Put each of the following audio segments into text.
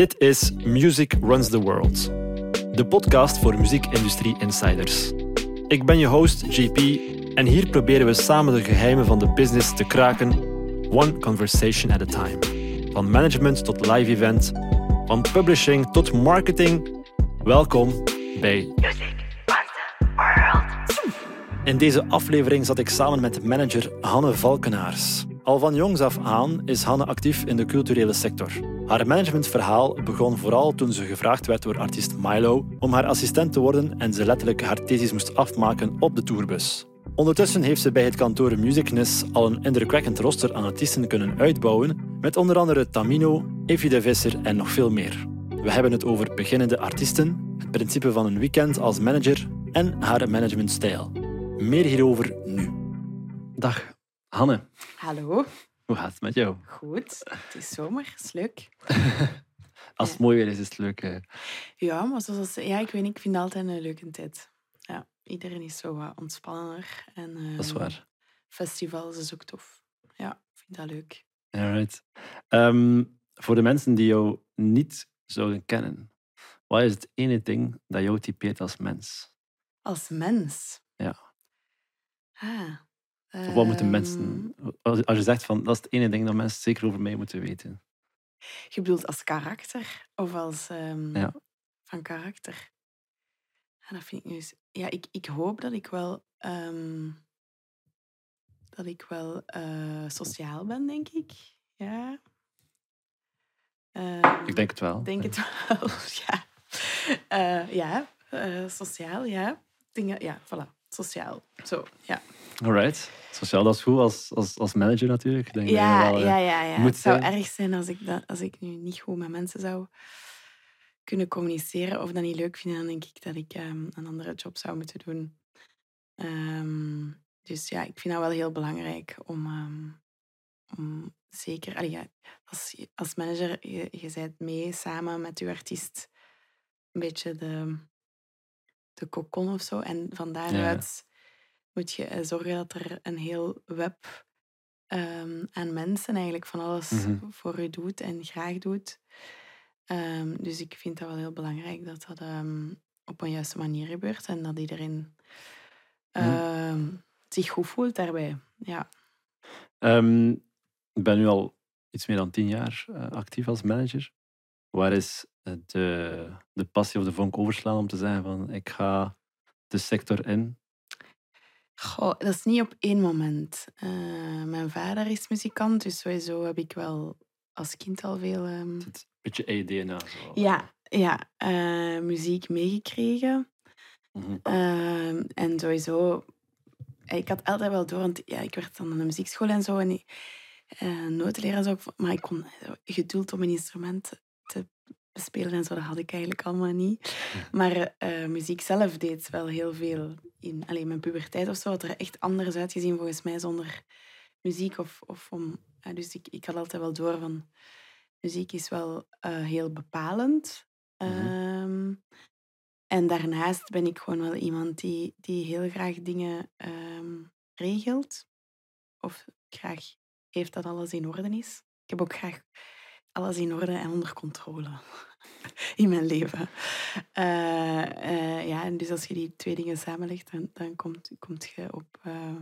Dit is Music Runs the World, de podcast voor muziekindustrie insiders. Ik ben je host JP en hier proberen we samen de geheimen van de business te kraken, one conversation at a time. Van management tot live event, van publishing tot marketing. Welkom bij Music runs the world. In deze aflevering zat ik samen met manager Hanne Valkenaars. Al van jongs af aan is Hanne actief in de culturele sector. Haar managementverhaal begon vooral toen ze gevraagd werd door artiest Milo om haar assistent te worden en ze letterlijk haar thesis moest afmaken op de tourbus. Ondertussen heeft ze bij het kantoor Musicness al een indrukwekkend roster aan artiesten kunnen uitbouwen, met onder andere Tamino, Evie de Visser en nog veel meer. We hebben het over beginnende artiesten, het principe van een weekend als manager en haar managementstijl. Meer hierover nu. Dag, Hanne. Hallo, Hoe gaat het met jou? goed. Het is zomer, is leuk. Als het mooi weer is, is het leuk. hè. Ja, maar zoals, ja, ik weet niet, ik vind het altijd een leuke tijd. Ja, iedereen is zo wat ontspannender. En, Dat is ehm, waar. Festivals is ook tof. Ja, ik vind dat leuk. Alright. Ehm, voor de mensen die jou niet zouden kennen, wat is het ene ding dat jou typeert als mens? Als mens. Ja. Ah. Of wat moeten ehm, mensen... Als als je zegt van, dat is het ene ding dat mensen zeker over mij moeten weten. Je bedoelt als karakter? Of als... ehm, Ja. Van karakter? Ja, dat vind ik nu... eens- Ja, ik, ik hoop dat ik wel... ehm, dat ik wel eh, sociaal ben, denk ik. Ja. Ehm, Ik denk het wel. Ik denk het wel, ja. Eh, ja, eh, sociaal, ja. Dingen, ja, voilà. Sociaal. Zo, ja. Alright. Sociaal, dat is goed als, als, als manager natuurlijk. Ik denk Ja, wel, eh, ja, ja, ja. moet Het zou zijn. erg zijn als ik, dat, als ik nu niet goed met mensen zou kunnen communiceren of dat niet leuk vinden. Dan denk ik dat ik ehm, een andere job zou moeten doen. Ehm, dus ja, ik vind dat wel heel belangrijk om, ehm, om zeker... allee, ja, als, als manager, je, je bent mee samen met je artiest een beetje de, de kokon of zo. En van daaruit moet je eh, zorgen dat er een heel web ehm, aan mensen eigenlijk van alles Mhm. voor je doet en graag doet. Ehm, dus ik vind dat wel heel belangrijk dat dat ehm, op een juiste manier gebeurt en dat iedereen Mhm. zich goed voelt daarbij. Ja. Ik ben nu al iets meer dan tien jaar eh, actief als manager. Waar is eh, de, de passie of de vonk overslaan om te zeggen van ik ga de sector in? Goh, dat is niet op één moment. Eh, mijn vader is muzikant, dus sowieso heb ik wel als kind al veel ehm, een beetje EDNA. Zo. ja, ja, eh, muziek meegekregen. Mhm. Ehm, en sowieso, ik had altijd wel door, want ja, ik werd dan aan de muziekschool en zo, en ik, eh, notenleraar en zo, maar ik kon geduld om een instrument te bespelen en zo, dat had ik eigenlijk allemaal niet. Maar eh, muziek zelf deed wel heel veel in alleen mijn puberteit of zo, had er echt anders uitgezien volgens mij zonder muziek. Of, of om, ja, dus ik, ik had altijd wel door van, muziek is wel eh, heel bepalend. Mhm. Ehm, en daarnaast ben ik gewoon wel iemand die, die heel graag dingen ehm, regelt. Of graag heeft dat alles in orde is. Ik heb ook graag alles in orde en onder controle in mijn leven. Eh, eh, ja, en dus als je die twee dingen samenlegt, dan, dan komt, komt je op, eh,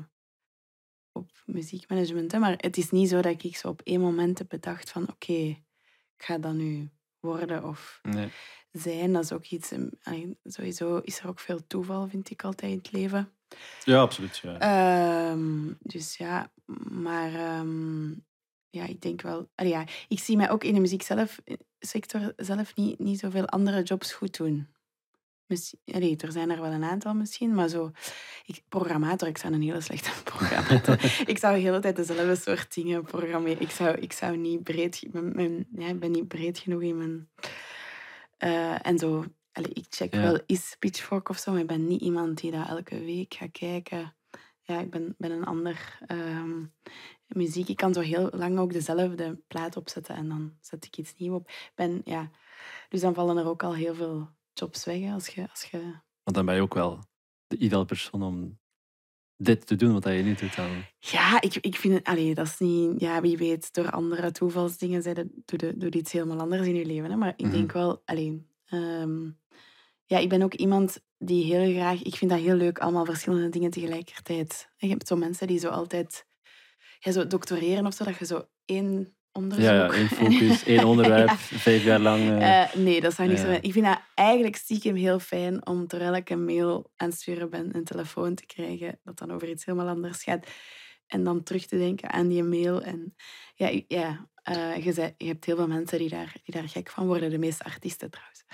op muziekmanagement. Hè. Maar het is niet zo dat ik zo op één moment heb bedacht van oké, ik ga dat nu worden of Nee. zijn. Dat is ook iets... Sowieso is er ook veel toeval, vind ik altijd in het leven. Ja, absoluut. Ja. Ehm, dus ja, maar ehm, ja, ik denk wel... allee, ja, ik zie mij ook in de muziek zelf, eh, zelf niet, niet zoveel andere jobs goed doen. Misschien, allee, er zijn er wel een aantal misschien, maar zo... Ik, programmator, ik zou een hele slechte programmator. ik zou de hele tijd dezelfde soort dingen programmeren. Ik zou, ik zou niet breed... Mijn, mijn- ja, ik ben niet breed genoeg in mijn... eh, en zo... Allee, ik check Ja. wel is Pitchfork of zo, maar ik ben niet iemand die dat elke week gaat kijken. Ja, ik ben, ben een ander ehm, muziek. Ik kan zo heel lang ook dezelfde plaat opzetten en dan zet ik iets nieuws op. Ben, ja, dus dan vallen er ook al heel veel jobs weg hè, als je, als je Want dan ben je ook wel de ideale persoon om dit te doen wat je nu doet dan? Ja, ik, ik vind het... Allee, dat is niet... Ja, wie weet, door andere toevalsdingen zijn dat, doe, je- doe iets helemaal anders in je leven. Hè? Maar ik Mhm. denk wel... Allee, ehm, ja, ik ben ook iemand die heel graag... Ik vind dat heel leuk, allemaal verschillende dingen tegelijkertijd. En je hebt zo mensen die zo altijd... Ja, zo doctoreren of zo, dat je zo één onderzoek... Ja, ja, één focus, één onderwerp, Ja. vijf jaar lang. eh, Eh, nee, dat zou niet Ja. zo zijn. Ik vind dat eigenlijk stiekem heel fijn om terwijl ik een mail aan het sturen ben, een telefoon te krijgen dat dan over iets helemaal anders gaat. En dan terug te denken aan die mail. En ja, ja eh, je, zei, je hebt heel veel mensen die daar, die daar gek van worden. De meeste artiesten trouwens.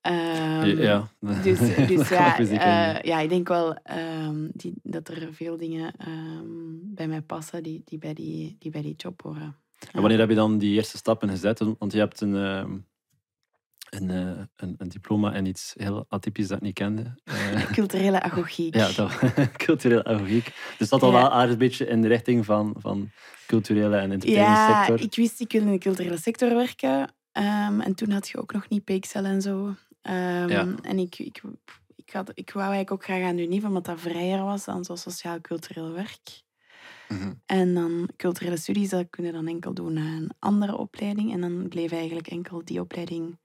Ehm, ja. Dus, dus ja, eh, ja, ik denk wel ehm, die, dat er veel dingen ehm, bij mij passen die, die, bij die, die bij die job horen. En wanneer heb je dan die eerste stappen gezet? Want je hebt een, een, eh, een, een diploma en iets heel atypisch dat ik niet kende. Eh, Culturele agogiek. ja, dat, cultureel agogiek. Dus dat al Ja. wel aardig een beetje in de richting van, van culturele en Ja, entertainmentsector. ik wist, ik wilde in de culturele sector werken. Ehm, en toen had je ook nog niet PXL en zo. Ehm, Ja. En ik, ik, ik, had, ik wou eigenlijk ook graag aan de UNIF, omdat dat vrijer was dan zo sociaal-cultureel werk. Mhm. En dan culturele studies, dat kun je dan enkel doen na een andere opleiding. En dan bleef eigenlijk enkel die opleiding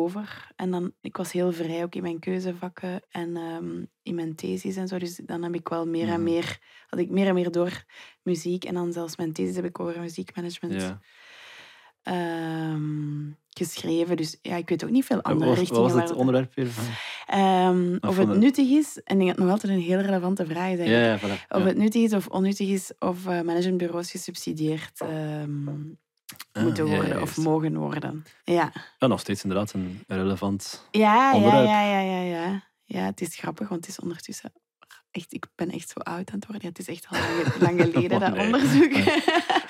over. En dan, ik was heel vrij ook in mijn keuzevakken en ehm, in mijn thesis en zo. Dus dan heb ik wel meer en Mhm. meer, had ik meer en meer door muziek. En dan zelfs mijn thesis heb ik over muziekmanagement Ja. ehm, geschreven. Dus ja, ik weet ook niet veel andere Wat was, wat richtingen. was het onderwerp weer? van? Ehm, Of het nuttig is, en ik denk dat het nog altijd een heel relevante vraag is Ja, eigenlijk. ja, voilà. Of Ja. het nuttig is of onnuttig is, of eh, managementbureaus gesubsidieerd Ah, moeten ja, worden of mogen worden. Ja. Ja, nog steeds inderdaad een relevant... Ja, ja, Onderwerp. ja, ja, ja, ja. Ja, het is grappig, want het is ondertussen... Echt, ik ben echt zo oud aan het worden. Ja, het is echt al lang, lang geleden, dat Nee. onderzoek.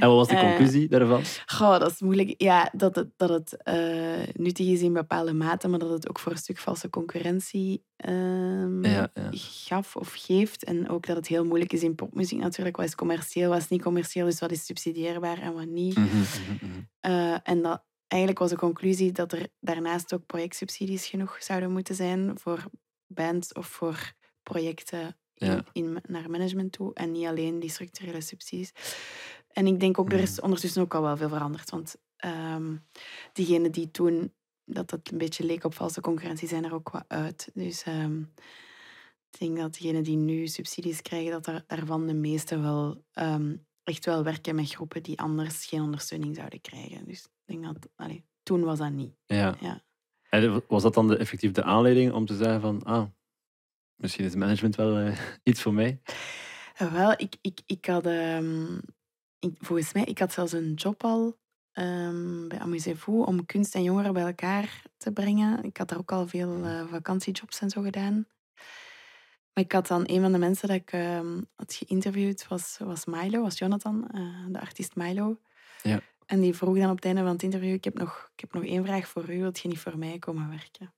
En wat was de Eh, conclusie daarvan? Goh, dat is moeilijk. Ja, dat het, dat het eh, nuttig is in bepaalde mate, maar dat het ook voor een stuk valse concurrentie ehm, Ja, ja. gaf of geeft. En ook dat het heel moeilijk is in popmuziek natuurlijk. Wat is commercieel, wat is niet commercieel, dus wat is subsidieerbaar en wat niet. Mhm, mhm, mhm. Eh, en dat, eigenlijk was de conclusie dat er daarnaast ook projectsubsidies genoeg zouden moeten zijn voor bands of voor projecten in, Ja. in, naar management toe. En niet alleen die structurele subsidies. En ik denk ook, er is ondertussen ook al wel veel veranderd. Want ehm diegenen die toen dat het een beetje leek op valse concurrentie, zijn er ook wat uit. Dus ehm, ik denk dat diegenen die nu subsidies krijgen, dat er, daarvan de meeste wel ehm, echt wel werken met groepen die anders geen ondersteuning zouden krijgen. Dus ik denk dat, allee, toen was dat niet. Ja. Ja. En was dat dan de, effectief de aanleiding om te zeggen van... Ah, misschien is management wel eh, iets voor mij? Eh, Wel, ik, ik, ik had... ik, volgens mij, ik had zelfs een job al ehm, bij Amusez-vous om kunst en jongeren bij elkaar te brengen. Ik had daar ook al veel eh, vakantiejobs en zo gedaan. Maar ik had dan een van de mensen dat ik ehm, had geïnterviewd, was, was Milo, was Jonathan, eh, de artiest Milo. Ja. En die vroeg dan op het einde van het interview, ik heb nog, ik heb nog één vraag voor u, wilt je niet voor mij komen werken?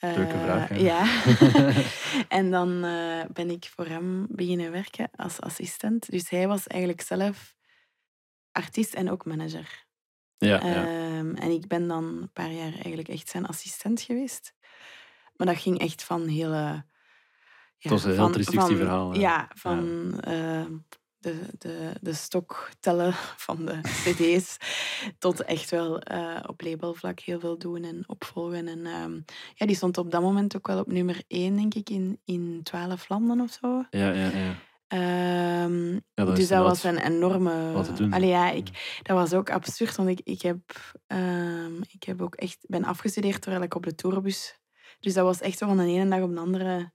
Leuke Eh, vraag, hè? Ja. en dan eh, ben ik voor hem beginnen werken als assistent. Dus hij was eigenlijk zelf artiest en ook manager. Ja, ja. Ehm, en ik ben dan een paar jaar eigenlijk echt zijn assistent geweest. Maar dat ging echt van hele... Ja, Het was een heel van- 360 van- verhaal, hè? Ja, van eh, de, de, de stok tellen van de cd's tot echt wel eh, op labelvlak heel veel doen en opvolgen. En ehm, ja, die stond op dat moment ook wel op nummer één, denk ik, in, in 12 landen of zo. ja, ja, ja. Ehm, Ja, dat is dus dat was een enorme... wat te doen. Allee, ja, ik, dat was ook absurd, want ik, ik, heb, ehm, ik heb ook echt, ben afgestudeerd terwijl ik op de tourbus... Dus dat was echt zo van de ene dag op de andere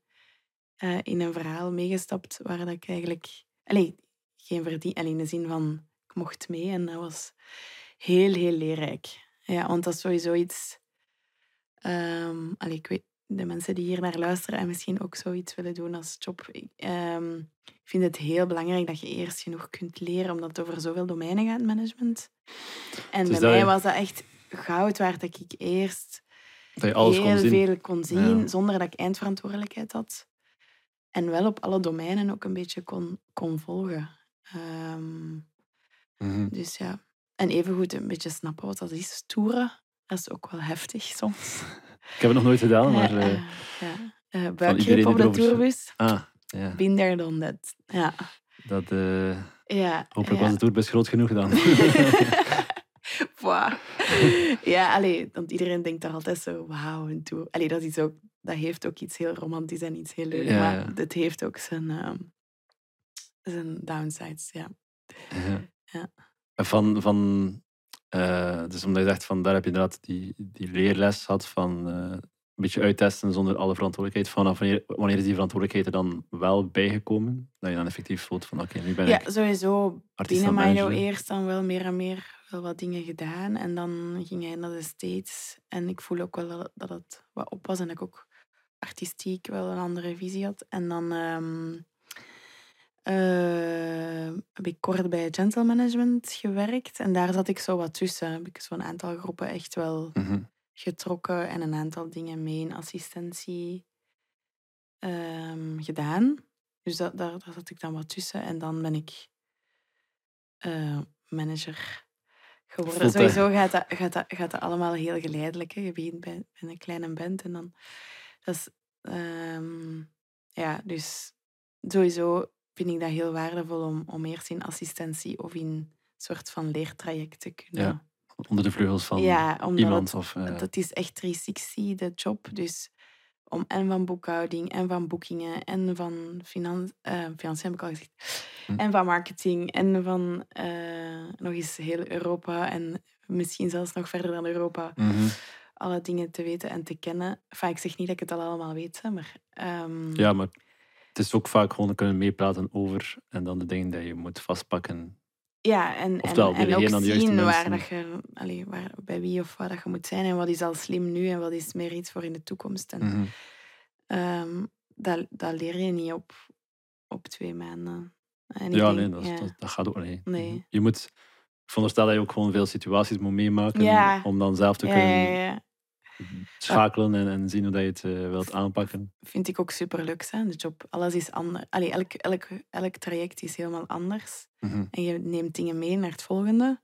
eh, in een verhaal meegestapt waar dat ik eigenlijk... Allee, geen verdien... Allee, in de zin van, ik mocht mee en dat was heel, heel leerrijk. Ja, want dat is sowieso iets... allee, ik weet, de mensen die hier naar luisteren en misschien ook zoiets willen doen als job... Ik, ehm, ik vind het heel belangrijk dat je eerst genoeg kunt leren, omdat het over zoveel domeinen gaat, management. En Dus bij mij je- was dat echt goud waard dat ik eerst Dat je alles heel kon veel kon zien, Ja. zonder dat ik eindverantwoordelijkheid had. En wel op alle domeinen ook een beetje kon, kon volgen. Ehm, Mhm. dus ja. En evengoed een beetje snappen wat dat is, toeren. Dat is ook wel heftig soms. Ik heb het nog nooit gedaan, maar... Eh, eh, ja. buikgreep die op de tourbus. Ah, ja. Been there, done that. Ja. Dat, ja hopelijk ja. was de tourbus groot genoeg dan. Ja, allee, want iedereen denkt daar altijd zo, wauw, een tour. Allee, dat, is ook, dat heeft ook iets heel romantisch en iets heel leuk. Ja, maar het heeft ook zijn, ehm, zijn downsides, ja. Ja. Ja. Van, van, eh, dus omdat je zegt van daar heb je inderdaad die, die leerles gehad van eh, een beetje uittesten zonder alle verantwoordelijkheid. Vanaf wanneer, wanneer is die verantwoordelijkheid er dan wel bijgekomen? Dat je dan effectief voelt van oké, nu ben Ja, ik sowieso artiest binnen Milo eerst dan wel meer en meer wel wat dingen gedaan. En dan ging hij naar de States. En ik voel ook wel dat, dat het wat op was. En ik ook artistiek wel een andere visie had. En dan ehm, eh, heb ik kort bij Gentle Management gewerkt. En daar zat ik zo wat tussen. Heb ik zo'n aantal groepen echt wel Mhm. getrokken. En een aantal dingen mee in assistentie ehm, gedaan. Dus dat, daar, daar zat ik dan wat tussen. En dan ben ik eh, manager geworden. Sowieso gaat dat, gaat, dat, gaat dat allemaal heel geleidelijk. Hè. Je begint bij, bij een kleine band en dan... Dat is, ehm, ja, dus sowieso vind ik dat heel waardevol om, om eerst in assistentie of in een soort van leertraject te kunnen. Ja, Onder de vleugels van ja omdat iemand. het- of, eh, dat is echt 360, de job. Dus om en van boekhouding en van boekingen en van finan eh, financiën heb ik al gezegd. Hm. En van marketing en van eh, nog eens heel Europa en misschien zelfs nog verder dan Europa. mhm. Alle dingen te weten en te kennen. Enfin, ik zeg niet dat ik het al allemaal weet, maar... ehm, Ja, maar het is ook vaak gewoon kunnen meepraten over en dan de dingen die je moet vastpakken. Ja, en, en, Oftewel, en ook delegeren aan de zien waar dat je, allee, waar, bij wie of wat dat je moet zijn en wat is al slim nu en wat is meer iets voor in de toekomst. En, Mhm. ehm, dat, dat leer je niet op, op twee maanden. En Ja, denk- nee, dat, ja. dat, dat gaat ook niet. Nee. Je moet, ik veronderstel dat je ook gewoon veel situaties moet meemaken Ja. om dan zelf te kunnen ja. Schakelen en, en zien hoe dat je het eh, wilt aanpakken. Vind ik ook superleuk, hè, de job. Alles is anders. Allee, elk, elk, elk traject is helemaal anders. Mhm. En je neemt dingen mee naar het volgende.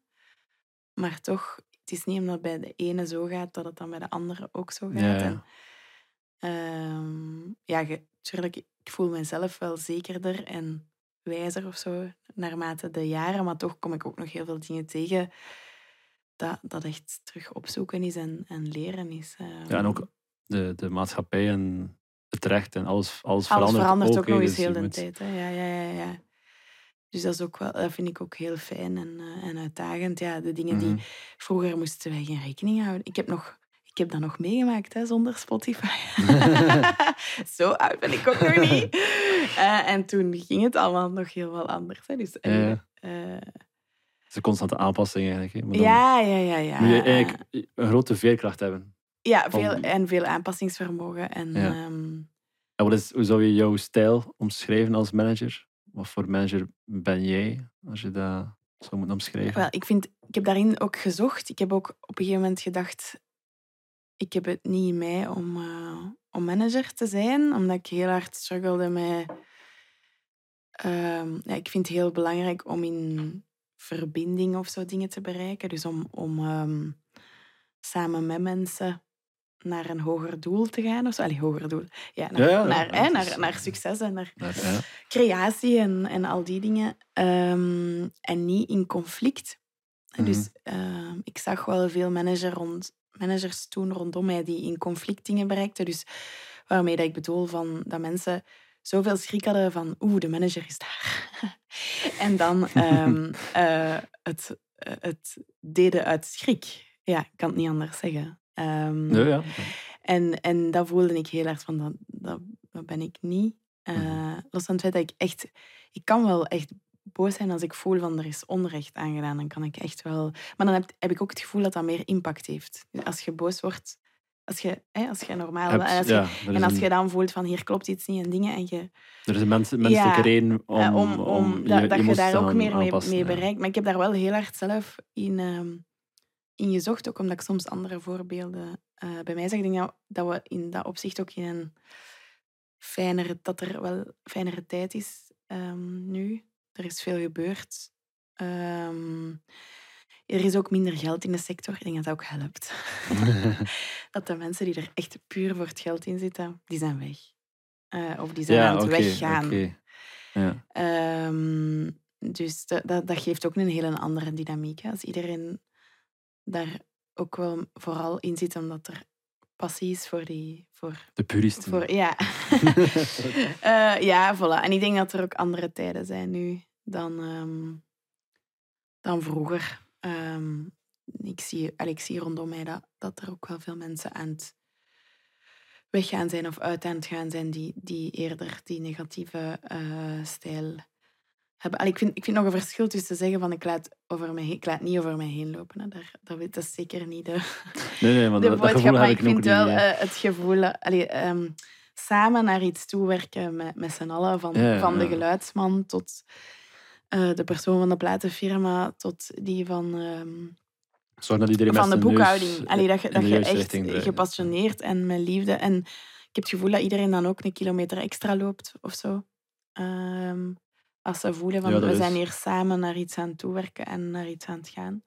Maar toch, het is niet omdat het bij de ene zo gaat, dat het dan bij de andere ook zo gaat. Ja, ja. En, ehm, ja, je, tuurlijk, ik voel mezelf wel zekerder en wijzer of zo, naarmate de jaren. Maar toch kom ik ook nog heel veel dingen tegen dat, dat echt terug opzoeken is en, en leren is. Ja, en Ehm, ook de, de maatschappij en het recht en alles, alles, Alles verandert, verandert ook hè, nog eens dus je heel de moet- tijd. Hè? Ja, ja, ja, ja. Dus dat, is ook wel, dat vind ik ook heel fijn en, eh, en uitdagend. Ja, de dingen die Mhm. vroeger moesten wij geen rekening houden. Ik heb, nog, ik heb dat nog meegemaakt hè, zonder Spotify. Zo oud ben ik ook nog niet. Eh, en toen ging het allemaal nog heel wel anders. Hè. Dus, ja. Is een constante aanpassing eigenlijk. Maar ja, ja, ja, ja. moet je eigenlijk een grote veerkracht hebben. ja, veel, om- en veel aanpassingsvermogen. En, Ja. ehm, En wat is, hoe zou je jouw stijl omschrijven als manager? Wat voor manager ben jij, als je dat zou moeten omschrijven? Wel, ik, vind, ik heb daarin ook gezocht. Ik heb ook op een gegeven moment gedacht... Ik heb het niet in mij om, eh, om manager te zijn, omdat ik heel hard struggelde met... ehm, ja, ik vind het heel belangrijk om in verbinding of zo dingen te bereiken. Dus om, om ehm, samen met mensen naar een hoger doel te gaan. Of zo. Allee, hoger doel. Ja, naar, Ja, naar, ja, hè, naar, naar succes en naar Ja, creatie en, en al die dingen. Ehm, en niet in conflict. En Mhm. Dus ehm, ik zag wel veel manager rond, managers toen rondom mij die in conflict dingen bereikten. Dus waarmee dat ik bedoel van, dat mensen zoveel schrik hadden van oeh, de manager is daar. en dan ehm, eh, het, eh, het deden uit schrik. Ja, ik kan het niet anders zeggen. Ehm, Ja, ja. en, en dat voelde ik heel erg van, dat, dat, dat ben ik niet. Eh, Mhm. Los van het feit dat ik echt... Ik kan wel echt boos zijn als ik voel van er is onrecht aangedaan. Dan kan ik echt wel... Maar dan heb, heb ik ook het gevoel dat dat meer impact heeft. Dus Als je boos wordt... Als je, hè, als je normaal... Hebt- en als, je, ja, en als een, je dan voelt van hier klopt iets niet en dingen en je... er is een mens, menselijke reden om, eh, om, om, om dat, je dat je emoties daar ook meer mee, mee bereikt. Maar ik heb daar wel heel hard zelf in, ehm, in gezocht, ook omdat ik soms andere voorbeelden eh, bij mij zag. Ik denk dat, we in dat opzicht ook in een fijnere, dat er wel fijnere tijd is ehm, nu. Er is veel gebeurd. Ehm, er is ook minder geld in de sector. Ik denk dat dat ook helpt. dat de mensen die er echt puur voor het geld in zitten, die zijn weg. Eh, of die zijn Ja, aan het weggaan. Ja. Ehm, dus dat, dat, dat geeft ook een hele andere dynamiek. Als iedereen daar ook wel vooral in zit, omdat er passie is voor die... Voor, De puristen. voor, ja. Eh, ja, voilà. En ik denk dat er ook andere tijden zijn nu dan, ehm, dan vroeger. Ehm, ik, zie, allee, ik zie rondom mij dat, dat er ook wel veel mensen aan het weggaan zijn of uit aan het gaan zijn die, die eerder die negatieve eh, stijl hebben. Allee, ik, vind, ik vind nog een verschil tussen zeggen van ik laat, over mij, heen- ik laat niet over mij heen lopen. Hè. Daar, dat, weet- dat is zeker niet de, Nee, nee, maar de dat, boodschap. Maar heb ik vind niet. wel eh. het gevoel... eh, allee, ehm, samen naar iets toewerken met, met z'n allen. Van, Ja, ja, van de geluidsman tot eh, de persoon van de platenfirma tot die van... ehm, dat iedereen van de boekhouding. Allee, dat je, dat je echt gepassioneerd en met liefde. En ik heb het gevoel dat iedereen dan ook een kilometer extra loopt of zo. Ehm, als ze voelen van Ja, we is- zijn hier samen naar iets aan het toewerken en naar iets aan het gaan.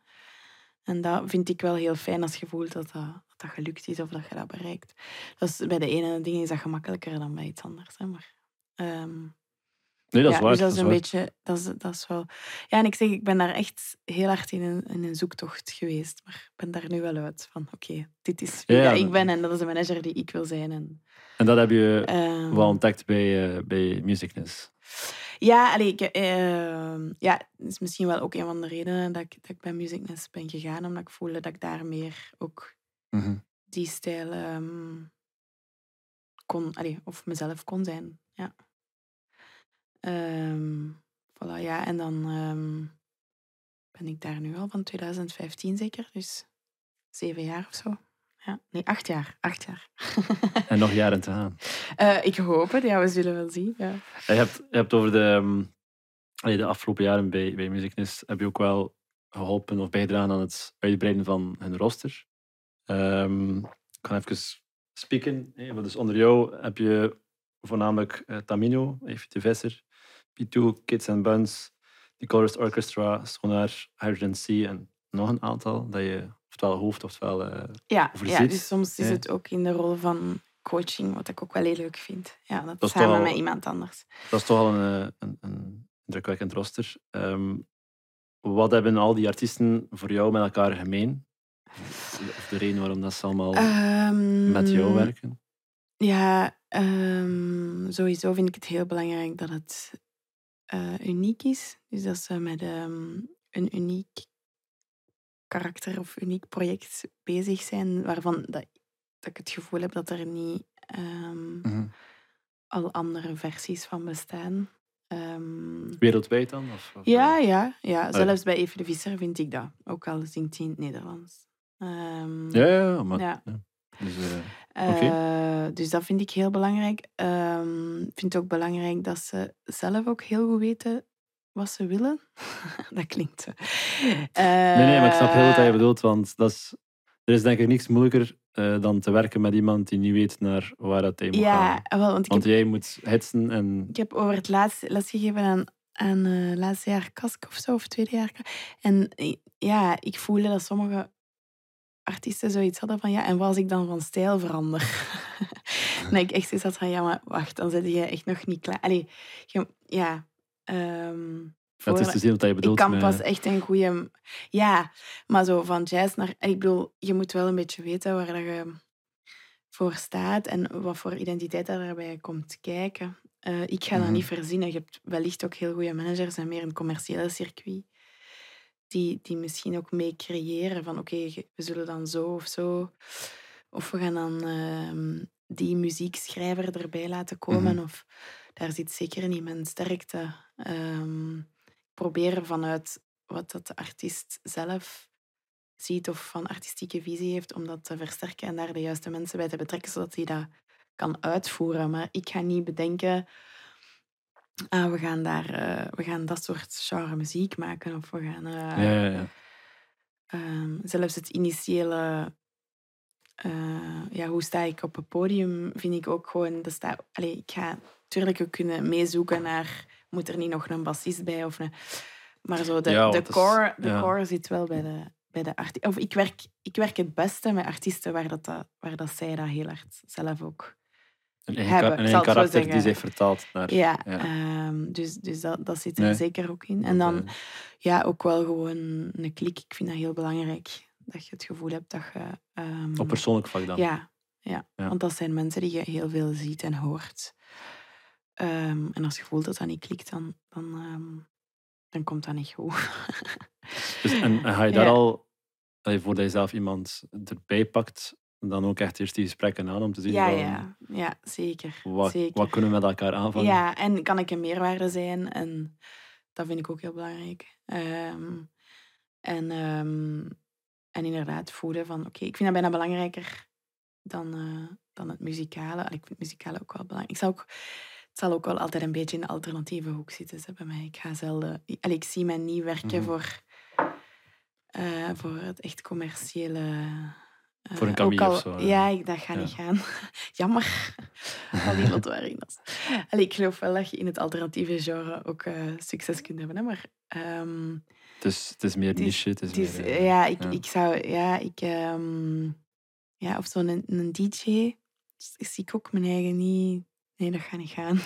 En dat vind ik wel heel fijn als je voelt dat dat, dat, dat gelukt is of dat je dat bereikt. Dat is, bij de ene ding is dat gemakkelijker dan bij iets anders. Hè, maar, ehm, Nee, dat is ja, waar. dus dat is een waar. beetje, dat is, dat is wel. Ja, en ik zeg, ik ben daar echt heel hard in een, in een zoektocht geweest, maar ik ben daar nu wel uit van, oké, dit is wie Ja, ik ben en dat is de manager die ik wil zijn. En, En dat heb je ehm, wel ontdekt bij, eh bij Musicness. Ja, allee, ik, ehm, ja, dat is misschien wel ook een van de redenen dat ik, dat ik bij Musicness ben gegaan, omdat ik voelde dat ik daar meer ook Mhm. die stijl ehm, kon, allee, of mezelf kon zijn. Ja. Ehm, voilà, ja, en dan ehm, ben ik daar nu al van 2015 zeker, dus zeven jaar of zo. Ja, nee, acht jaar. Acht jaar. En nog jaren te gaan. Eh, ik hoop het, ja, we zullen wel zien. Ja. Je hebt, je hebt over de, ehm, de afgelopen jaren bij, bij Musicness heb je ook wel geholpen of bijgedragen aan het uitbreiden van hun roster. Ik kan even spieken. maar Dus onder jou heb je voornamelijk eh, Tamino, Evie de Visser, P2, Kids and Buns, The Colorist Orchestra, Sonar, Hydrogen C en nog een aantal dat je oftewel hoofd oftewel... eh, Ja, Overziet. ja, dus soms is het ook in de rol van coaching, wat ik ook wel heel leuk vind. Ja, dat, samen al- met iemand anders. Dat is toch al een, eh, een, een indrukwekkend roster. Ehm, wat hebben al die artiesten voor jou met elkaar gemeen? Of de reden waarom dat ze allemaal Ehm, met jou werken? Ja, ehm, sowieso vind ik het heel belangrijk dat het eh, uniek is. Dus dat ze met ehm, een uniek karakter of uniek project bezig zijn, waarvan dat, dat ik het gevoel heb dat er niet ehm, Mhm. al andere versies van bestaan. Ehm, Wereldwijd dan? Of, of, ja, eh, ja, ja, ja. zelfs bij Even de Visser vind ik dat. Ook al zingt hij in het Nederlands. Ehm, ja, ja, maar, Ja. ja. Dus, eh, Eh, dus dat vind ik heel belangrijk. Ehm, Ik vind het ook belangrijk dat ze zelf ook heel goed weten wat ze willen. dat klinkt zo. nee, nee, maar ik snap heel goed wat je Eh, bedoelt, want dat is, er is denk ik niks moeilijker eh, dan te werken met iemand die niet weet naar waar dat hij moet Ja, gaan. wel, want Want heb, jij moet hitsen en... ik heb over het laatste lesgegeven aan, aan eh laatste jaar Kask of zo, of tweede jaar. En ja, ik voelde dat sommige artiesten zoiets hadden van ja, en wat als ik dan van stijl verander? en ik echt zoiets had van ja, maar wacht, dan zit je echt nog niet klaar. Allee, je, ja. ehm, Het is te zien wat je bedoelt. ik kan met- pas echt een goede... Ja, maar zo van jazz naar... Ik bedoel, je moet wel een beetje weten waar dat je voor staat en wat voor identiteit dat daarbij komt kijken. Eh, ik ga dat Mhm. niet verzinnen. Je hebt wellicht ook heel goede managers en meer een commerciële circuit die, die misschien ook mee creëren van oké, we zullen dan zo of zo... Of we gaan dan ehm, die muziekschrijver erbij laten komen. Mhm. Of daar zit zeker niet mijn sterkte. Ehm, proberen vanuit wat dat de artiest zelf ziet of van artistieke visie heeft, om dat te versterken en daar de juiste mensen bij te betrekken, zodat hij dat kan uitvoeren. Maar ik ga niet bedenken, ah, we, gaan daar, eh, we gaan dat soort genre muziek maken of we gaan... eh, Ja, ja, ja. Ehm, zelfs het initiële, eh, ja, hoe sta ik op het podium, vind ik ook gewoon. Dat sta, allee, ik ga natuurlijk ook kunnen meezoeken naar, moet er niet nog een bassist bij? Of een, maar zo de, Ja, de, is- core, de ja. core zit wel bij de, bij de artiest. Of ik werk, ik werk het beste met artiesten waar, dat, dat- waar dat zij dat heel hard zelf ook Een hebben, een karakter die zich vertaalt naar... Ja, ja. ehm, dus, dus dat, dat zit er Nee. zeker ook in. En dan ja, ook wel gewoon een klik. Ik vind dat heel belangrijk. Dat je het gevoel hebt dat je... ehm, op persoonlijk vlak dan. ja, ja, Ja. want dat zijn mensen die je heel veel ziet en hoort. Ehm, en als je voelt dat dat niet klikt, dan, dan, dan komt dat niet goed. Dus, en, en ga je daar al, voordat je zelf iemand erbij pakt, dan ook echt eerst die gesprekken aan om te zien ja, van, ja, ja, zeker. wat, zeker. wat kunnen we met elkaar aanvangen. Ja, en kan ik een meerwaarde zijn? En dat vind ik ook heel belangrijk. Ehm, en, ehm, en inderdaad voelen van, oké, ik vind dat bijna belangrijker dan, eh, dan het muzikale. Allee, ik vind het muzikale ook wel belangrijk. Ik zal ook, het zal ook wel altijd een beetje in de alternatieve hoek zitten hè, bij mij. Ik ga zelden... ik- ik zie mij niet werken Mhm. voor, eh, voor het echt commerciële... eh, Voor een Camille al- of zo, ja. Ja, ik- dat gaat Ja. niet gaan. Jammer. Al die Lotto-arenas. Allee, ik geloof wel dat je in het alternatieve genre ook eh, succes kunt hebben. Hè? Maar ehm, Het, is, het is meer niche. Het is het is, meer, eh, eh, ja, ik, ja. ik zou... Ja, ik... ehm, ja, of zo'n een, een DJ zie ik ook mijn eigen niet... Nee, dat gaat niet gaan.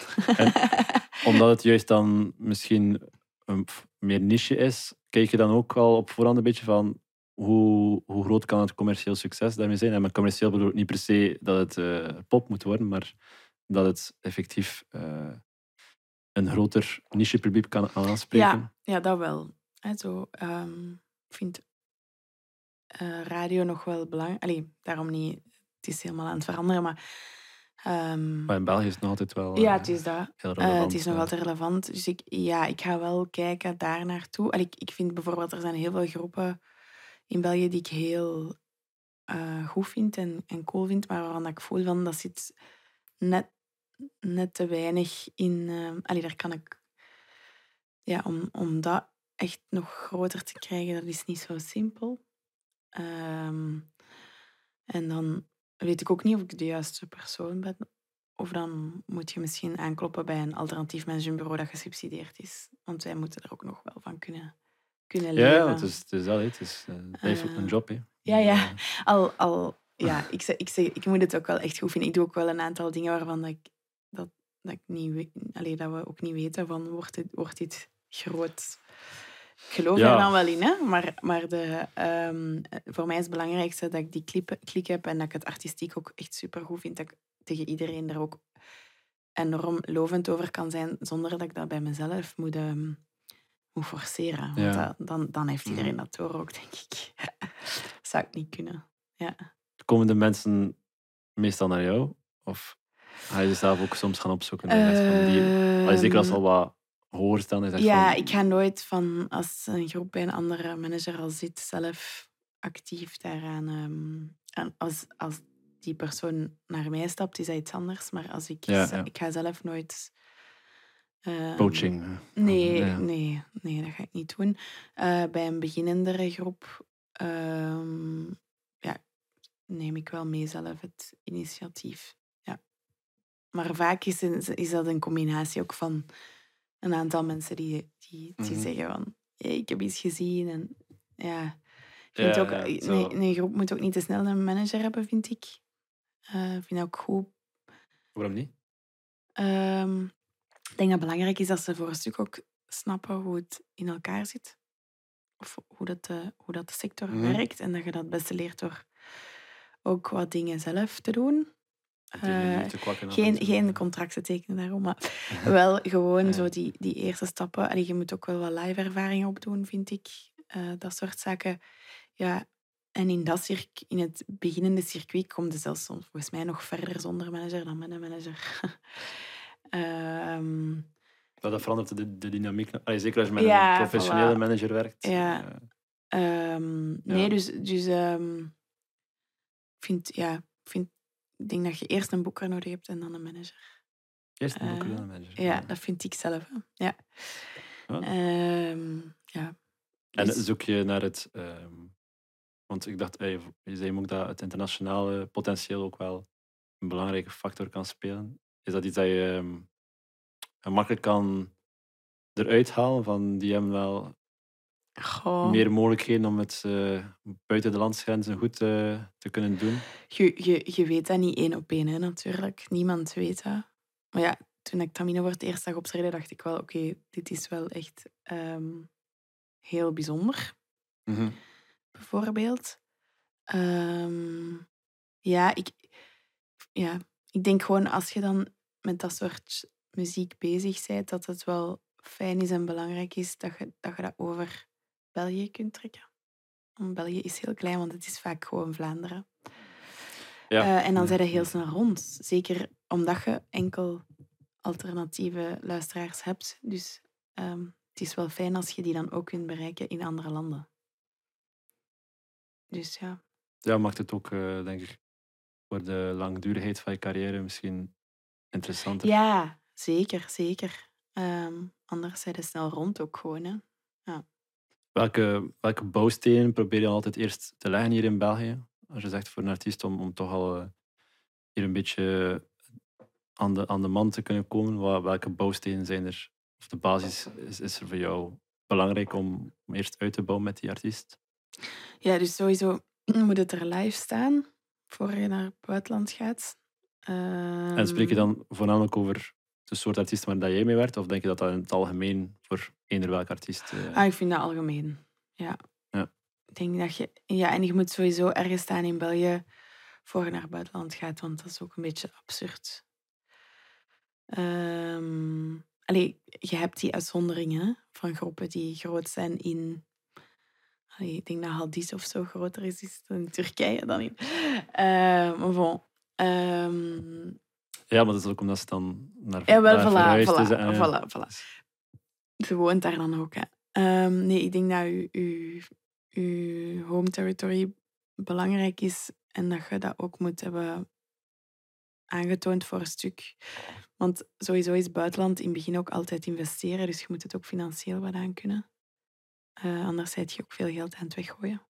Omdat het juist dan misschien een meer niche is, kijk je dan ook wel op voorhand een beetje van hoe, hoe groot kan het commercieel succes daarmee zijn. En met commercieel bedoel ik niet per se dat het eh, pop moet worden, maar dat het effectief eh, een groter niche-publiek kan aanspreken. Ja, ja, dat wel. Zo, ehm, ik vind eh, radio nog wel belangrijk. Allee, daarom niet. Het is helemaal aan het veranderen, maar... Maar in België is het nog altijd wel ja, het is dat. relevant. het is nog altijd relevant. Dus ik, ja, ik ga wel kijken daar naartoe. Allee, ik, ik vind bijvoorbeeld, er zijn heel veel groepen in België die ik heel eh, goed vind en, en cool vind, maar waarvan ik voel van dat zit net, net te weinig in. eh allee, daar kan ik. Ja, om, om dat echt nog groter te krijgen, dat is niet zo simpel. Ehm, en dan weet ik ook niet of ik de juiste persoon ben. Of dan moet je misschien aankloppen bij een alternatief managementbureau dat gesubsidieerd is. Want wij moeten er ook nog wel van kunnen, kunnen Ja, leven. ja, het is, het is dat. Het is, eh, het blijft ook een Eh, job. Hè. ja, ja. Eh, Al, al, ja, ik, zeg, ik, zeg, ik moet het ook wel echt goed vinden. Ik doe ook wel een aantal dingen waarvan dat ik, dat, dat ik niet weet, allee, dat we ook niet weten van wordt dit, wordt dit groot. Ik geloof Ja. er dan wel in, hè? Maar, maar de, ehm, voor mij is het belangrijkste dat ik die clip, klik heb en dat ik het artistiek ook echt super goed vind. Dat ik tegen iedereen er ook enorm lovend over kan zijn, zonder dat ik dat bij mezelf moet, ehm, moet forceren. Want Ja. dat- dan, dan heeft iedereen Mhm. dat door ook, denk ik. Zou ik niet kunnen. Ja. Komen de mensen meestal naar jou? Of ga je zelf ook soms gaan opzoeken? van die, Allee, zeker als al wat hoger staan is. Ehm, Ja, van- ik ga nooit van als een groep bij een andere manager al zit, zelf actief daaraan. ehm, en als, als die persoon naar mij stapt, is dat iets anders. Maar als ik, Ja, z- ja. ik ga zelf nooit. Ehm, Coaching. eh. Nee, Ja. nee, nee, dat ga ik niet doen. Eh, bij een beginnendere groep ehm, ja, neem ik wel mee zelf het initiatief. Ja. Maar vaak is, een- is dat een combinatie ook van een aantal mensen die, die, die Mhm. zeggen van "Hey, ik heb iets gezien. En, ja. Ik Ja, ook, ja, een, groep moet ook niet te snel een manager hebben, vind ik. Eh, Ik vind dat ook goed Waarom niet? Ehm, ik denk dat het belangrijk is dat ze voor een stuk ook snappen hoe het in elkaar zit. Of hoe dat de, hoe dat de sector Mhm. werkt. En dat je dat het beste leert door ook wat dingen zelf te doen. Eh, te kwakken Geen, en geen contracten tekenen daarom, maar wel gewoon Ja. zo die, die eerste stappen. Allee, je moet ook wel wat live ervaring opdoen, vind ik. Eh, dat soort zaken. Ja, en in, dat circ- in het beginnende circuit komt het zelfs soms volgens mij nog verder zonder manager dan met een manager. Ehm, Dat, dat verandert de, de dynamiek. Allee, zeker als je met Ja, een professionele voilà. manager werkt. Ja. eh, Ehm, nee, Ja. dus, dus ehm, ik vind, ja, vind, ik denk dat je eerst een boeker nodig hebt en dan een manager. eerst een boek eh, dan een manager. Ja, dat vind ik zelf. hè. Ja. Ja. Ja. En Dus- zoek je naar het... want ik dacht, eh, je zei ook dat het internationale potentieel ook wel een belangrijke factor kan spelen. Is dat iets dat je ehm, gemakkelijk kan eruit halen van die hebben wel Goh, meer mogelijkheden om het eh, buiten de landsgrenzen goed eh, te kunnen doen? je, je, je weet dat niet één op één, hè, natuurlijk. Niemand weet dat. Maar ja, toen ik Tamino voor het eerst zag optreden, dacht ik wel, oké, dit is wel echt ehm, heel bijzonder. Mhm. bijvoorbeeld. Ehm, ja, ik, ja, ik denk gewoon als je dan met dat soort muziek bezig bent, dat het wel fijn is en belangrijk is dat je dat, je dat over België kunt trekken. Want België is heel klein, want het is vaak gewoon Vlaanderen. Ja. Eh, en dan zijn er heel snel rond. Zeker omdat je enkel alternatieve luisteraars hebt. Dus ehm, het is wel fijn als je die dan ook kunt bereiken in andere landen. Dus ja. ja, maakt het ook, eh, denk ik, voor de langdurigheid van je carrière misschien interessanter. Ja, zeker, zeker. Ehm, anders zijn ze snel rond ook gewoon. Hè. Welke, welke bouwstenen probeer je altijd eerst te leggen hier in België? Als je zegt voor een artiest om, om toch al eh, hier een beetje aan de, aan de man te kunnen komen, welke bouwstenen zijn er? Of de basis is, is er voor jou belangrijk om, om eerst uit te bouwen met die artiest? Ja, dus sowieso moet het er live staan voor je naar het buitenland gaat. En spreek je Ehm, dan voornamelijk over de soort artiest waar dat jij mee werkt? Of denk je dat dat in het algemeen voor eender welk artiest... eh, Ah, ik vind dat algemeen. Ja. Ja. Ik denk dat je... Ja, en je moet sowieso ergens staan in België voor je naar het buitenland gaat, want dat is ook een beetje absurd. Ehm allee, je hebt die uitzonderingen van groepen die groot zijn in... Allee, ik denk dat Haldis of zo groter is, is in Turkije dan in... Eh, maar bon. Ehm, Ja, maar dat is ook omdat ze dan naar ja, wel, voilà, voilà, is en ja. voilà, voilà. Ze woont daar dan ook. Hè. Ehm, nee, ik denk dat uw, uw home territory belangrijk is en dat je dat ook moet hebben aangetoond voor een stuk. Want sowieso is buitenland in het begin ook altijd investeren, dus je moet het ook financieel wat aan kunnen. Eh, anders zet je ook veel geld aan het weggooien.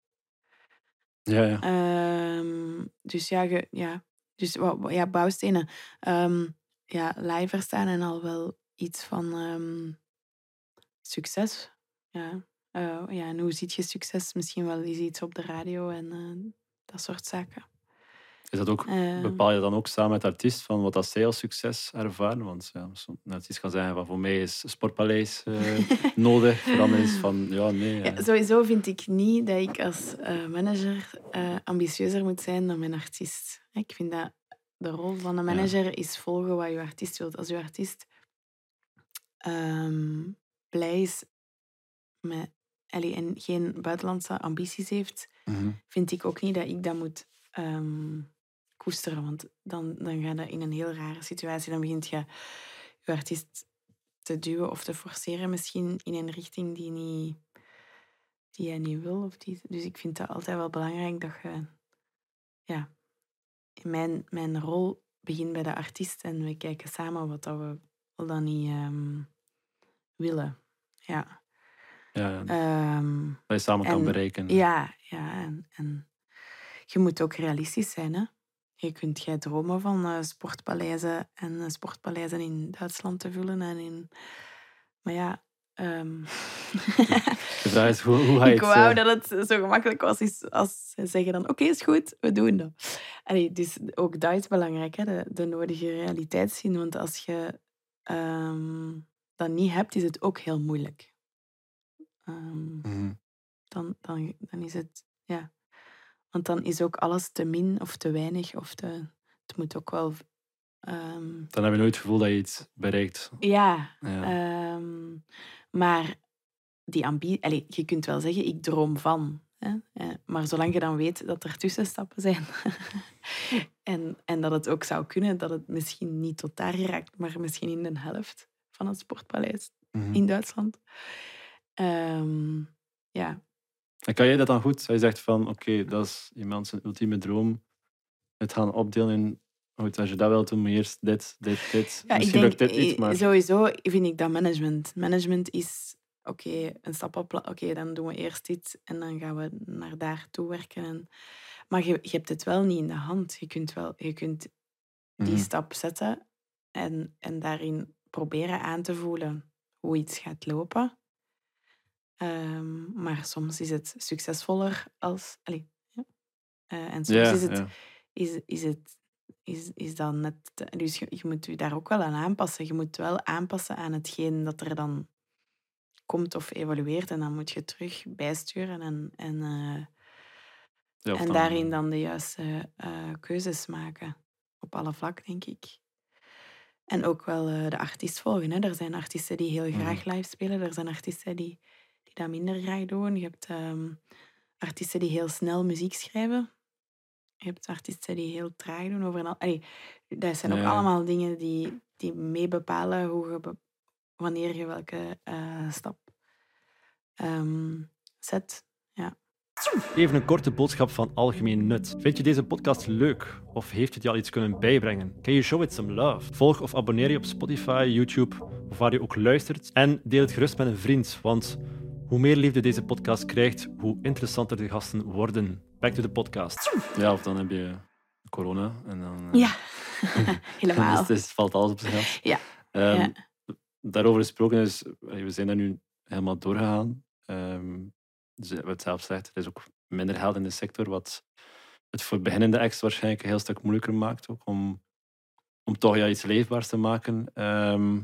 Ja, ja. Ehm, dus ja, ge- ja. Dus ja, bouwstenen. Ehm, ja, live staan en al wel iets van ehm, succes. Ja. Eh, ja, en hoe ziet je succes? Misschien wel eens iets op de radio en eh, dat soort zaken. Is dat ook, Ehm, bepaal je dan ook samen met de artiest van wat dat zij als succes ervaren? Want ja, een artiest kan zeggen van voor mij is Sportpaleis eh, nodig. Voor anderen is van ja, nee. Ja, eh, sowieso vind ik niet dat ik als eh, manager eh, ambitieuzer moet zijn dan mijn artiest. Ik vind dat de rol van een Ja. manager is volgen wat je artiest wilt. Als je artiest ehm, blij is met, allee, en geen buitenlandse ambities heeft, mhm. vind ik ook niet dat ik dat moet ehm, koesteren. Want dan, dan ga je in een heel rare situatie. Dan begint je je artiest te duwen of te forceren misschien in een richting die, niet, die jij niet wil. Of die, dus ik vind dat altijd wel belangrijk dat je... Ja, mijn, mijn rol begint bij de artiest en we kijken samen wat dat we wel dan niet ehm, willen. Ja. ja, dat Ehm, je samen kan en- bereiken. ja, ja en, en je moet ook realistisch zijn. Hè? Je kunt jij dromen van eh, sportpaleizen en eh, sportpaleizen in Duitsland te vullen. En in... Maar ja, De vraag is hoe, hoe ga je ik het... wou eh, dat het zo gemakkelijk was is als ze zeggen dan oké, is goed, we doen dat. Allee, dus ook dat is belangrijk, hè? De, de nodige realiteit zien. Want als je ehm, dat niet hebt, is het ook heel moeilijk. Ehm, mhm. dan, dan, dan is het, ja. Want dan is ook alles te min of te weinig. Of te, het moet ook wel... ehm, Dan heb je nooit het gevoel dat je iets bereikt. ja, Ja. ehm, maar die ambitie... Je kunt wel zeggen, ik droom van. Hè? Maar zolang je dan weet dat er tussenstappen zijn... en, en dat het ook zou kunnen, dat het misschien niet tot daar raakt, maar misschien in de helft van het sportpaleis Mhm. in Duitsland. Ehm, ja, En kan jij dat dan goed? Als je zegt van oké, dat is iemand zijn ultieme droom. Het gaan opdelen in... Goed, als je dat wilt doen, moet je eerst dit, dit, dit. Ja, Misschien lukt dit niet, eh, maar... sowieso vind ik dat management. Management is, oké, een stap op, oké, dan doen we eerst dit en dan gaan we naar daar toe werken. En, maar je, je hebt het wel niet in de hand. Je kunt, wel, je kunt die Mhm. stap zetten en, en daarin proberen aan te voelen hoe iets gaat lopen. Ehm, maar soms is het succesvoller als... Allee, ja. Eh, en soms is, het, is, is het... Is, is dat net... dus je, je moet je daar ook wel aan aanpassen. Je moet wel aanpassen aan hetgeen dat er dan komt of evolueert. En dan moet je terug bijsturen en, en, eh, Ja, en dan- daarin dan de juiste eh, keuzes maken. Op alle vlakken, denk ik. En ook wel eh, de artiest volgen. Hè. Er zijn artiesten die heel graag live spelen. Er zijn artiesten die, die dat minder graag doen. Je hebt ehm, artiesten die heel snel muziek schrijven. Je hebt artiesten die heel traag doen. Over een, al- Allee, dat zijn ook Ja. allemaal dingen die, die mee bepalen hoe je be- wanneer je welke eh, stap ehm, zet. Ja. Even een korte boodschap van algemeen nut. Vind je deze podcast leuk? Of heeft het je al iets kunnen bijbrengen? Can you show it some love? Volg of abonneer je op Spotify, YouTube of waar je ook luistert. En deel het gerust met een vriend, want hoe meer liefde deze podcast krijgt, hoe interessanter de gasten worden. Back to the podcast. Ja, of dan heb je corona en dan... eh, Ja, helemaal. Dus het valt alles op zijn gat. Ja. Ehm, Ja. Daarover gesproken is, we zijn daar nu helemaal doorgegaan. Ehm dus wat het zelf zegt, er is ook minder geld in de sector, wat het voor beginnende acts waarschijnlijk een heel stuk moeilijker maakt ook om, om toch ja, iets leefbaars te maken ehm,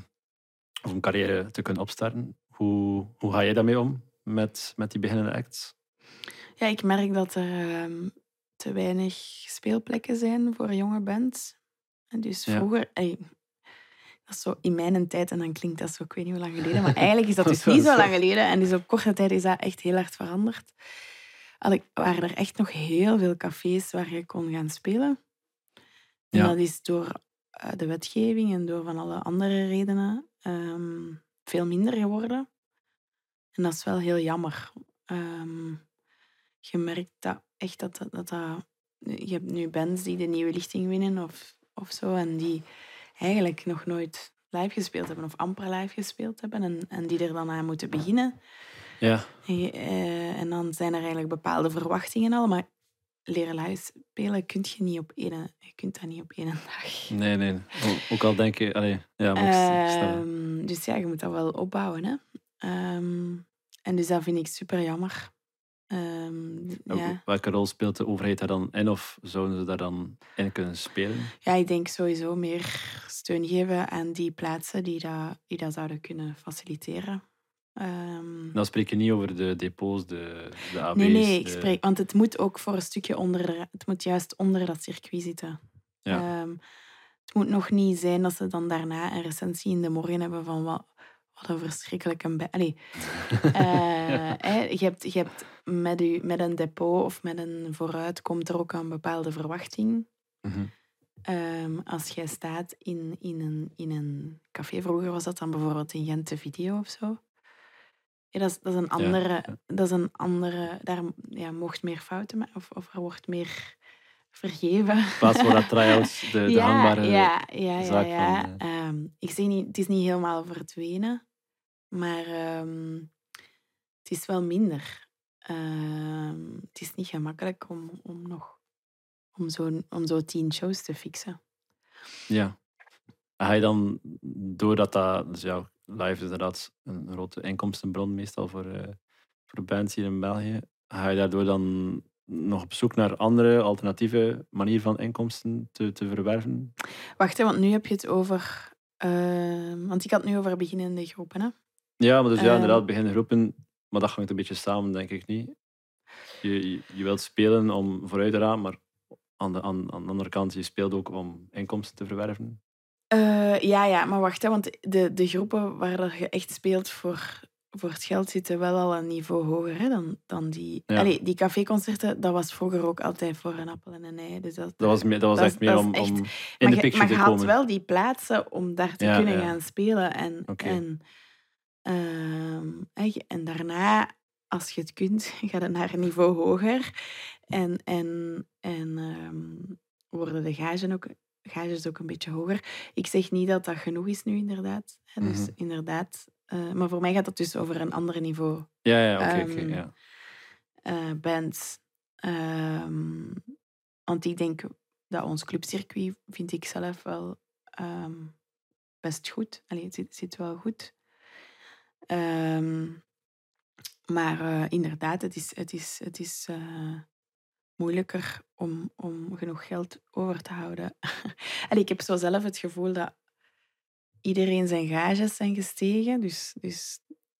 of een carrière te kunnen opstarten. Hoe, hoe ga jij daarmee om met, met die beginnende acts? Ja, ik merk dat er ehm, te weinig speelplekken zijn voor jonge bands. En dus Ja. vroeger, ey, dat is zo in mijn tijd, en dan klinkt dat zo, ik weet niet hoe lang geleden, maar eigenlijk is dat dus niet zo lang geleden. En dus op korte tijd is dat echt heel hard veranderd. Allee, waren er echt nog heel veel cafés waar je kon gaan spelen. En Ja. dat is door eh, de wetgeving en door van alle andere redenen ehm, veel minder geworden. En dat is wel heel jammer. Ehm, je merkt dat echt dat dat, dat dat- Je hebt nu bands die de nieuwe lichting winnen of, of zo. En die eigenlijk nog nooit live gespeeld hebben of amper live gespeeld hebben. En, en die er dan aan moeten beginnen. Ja, En, eh, en dan zijn er eigenlijk bepaalde verwachtingen al. Maar leren live spelen kun je niet op één, je kunt dat niet op één dag. nee, nee. Ook al denk je, allee, ja, maar. Ehm, dus ja, je moet dat wel opbouwen. Hè? Ehm, en dus dat vind ik super jammer. Ehm, ja. Welke rol speelt de overheid daar dan in of zouden ze daar dan in kunnen spelen? ja, ik denk sowieso meer steun geven aan die plaatsen die dat, die dat zouden kunnen faciliteren. Ehm, Dan spreek je niet over de depots, de, de AB's. nee, nee, ik de- spreek, want het moet ook voor een stukje onder, het moet juist onder dat circuit zitten. Ja. Ehm, het moet nog niet zijn dat ze dan daarna een recensie in de morgen hebben van wat, wat een verschrikkelijke... bij- Allee, eh, je hebt, je hebt met, u, met een depot of met een vooruit komt er ook een bepaalde verwachting. Mhm. Ehm, als jij staat in, in, een, in een café, vroeger was dat dan bijvoorbeeld in Gent de video of zo. Ja, dat, is, dat is een andere, ja. dat is een andere, daar ja, mocht meer fouten maken of, of er wordt meer vergeven. In plaats van dat try-outs, de, de hangbare... ja, ja, ja, zaak ja. van, Ehm, ik zeg niet, het is niet helemaal verdwenen, maar ehm, het is wel minder. Ehm, het is niet gemakkelijk om, om nog om zo, om zo tien shows te fixen. Ja. Ga je dan, doordat dat... Dus ja, live is inderdaad een grote inkomstenbron meestal voor, eh, voor bands hier in België. Ga je daardoor dan nog op zoek naar andere alternatieve manieren van inkomsten te, te verwerven? Wacht, hè, want nu heb je het over... ehm, want ik had het nu over beginnende groepen. Hè? Ja, maar dus ja, Ehm. inderdaad, beginnen groepen, maar dat hangt een beetje samen, denk ik niet. Je, je, je wilt spelen om vooruit te gaan, maar aan de, aan, aan de andere kant, je speelt ook om inkomsten te verwerven. Eh, ja, ja, maar wacht, hè, want de, de groepen waar je echt speelt voor, voor het geld zitten wel al een niveau hoger hè, dan, dan die... Ja. Allee, die caféconcerten, dat was vroeger ook altijd voor een appel en een ei. Dus dat, Dat was, meer, dat was Dat echt meer om, echt- om in maar de picture maar je te had wel die plaatsen om daar te Ja, kunnen ja. gaan spelen. En, en, ehm, en daarna, als je het kunt, gaat het naar een niveau hoger. En, en, en ehm, worden de gagen ook, gages ook een beetje hoger. Ik zeg niet dat dat genoeg is nu, inderdaad. Hè, dus Mhm. inderdaad. eh, maar voor mij gaat het dus over een ander niveau Ja, ja, oké, oké, Ehm, ja. eh, bands. Ehm, want ik denk dat ons clubcircuit, vind ik zelf wel ehm, best goed. Allee, het zit, zit wel goed. Maar eh, inderdaad, het is, het is, het is moeilijker om, om genoeg geld over te houden. en ik heb zo zelf het gevoel dat iedereen zijn gages zijn gestegen. Dus, dus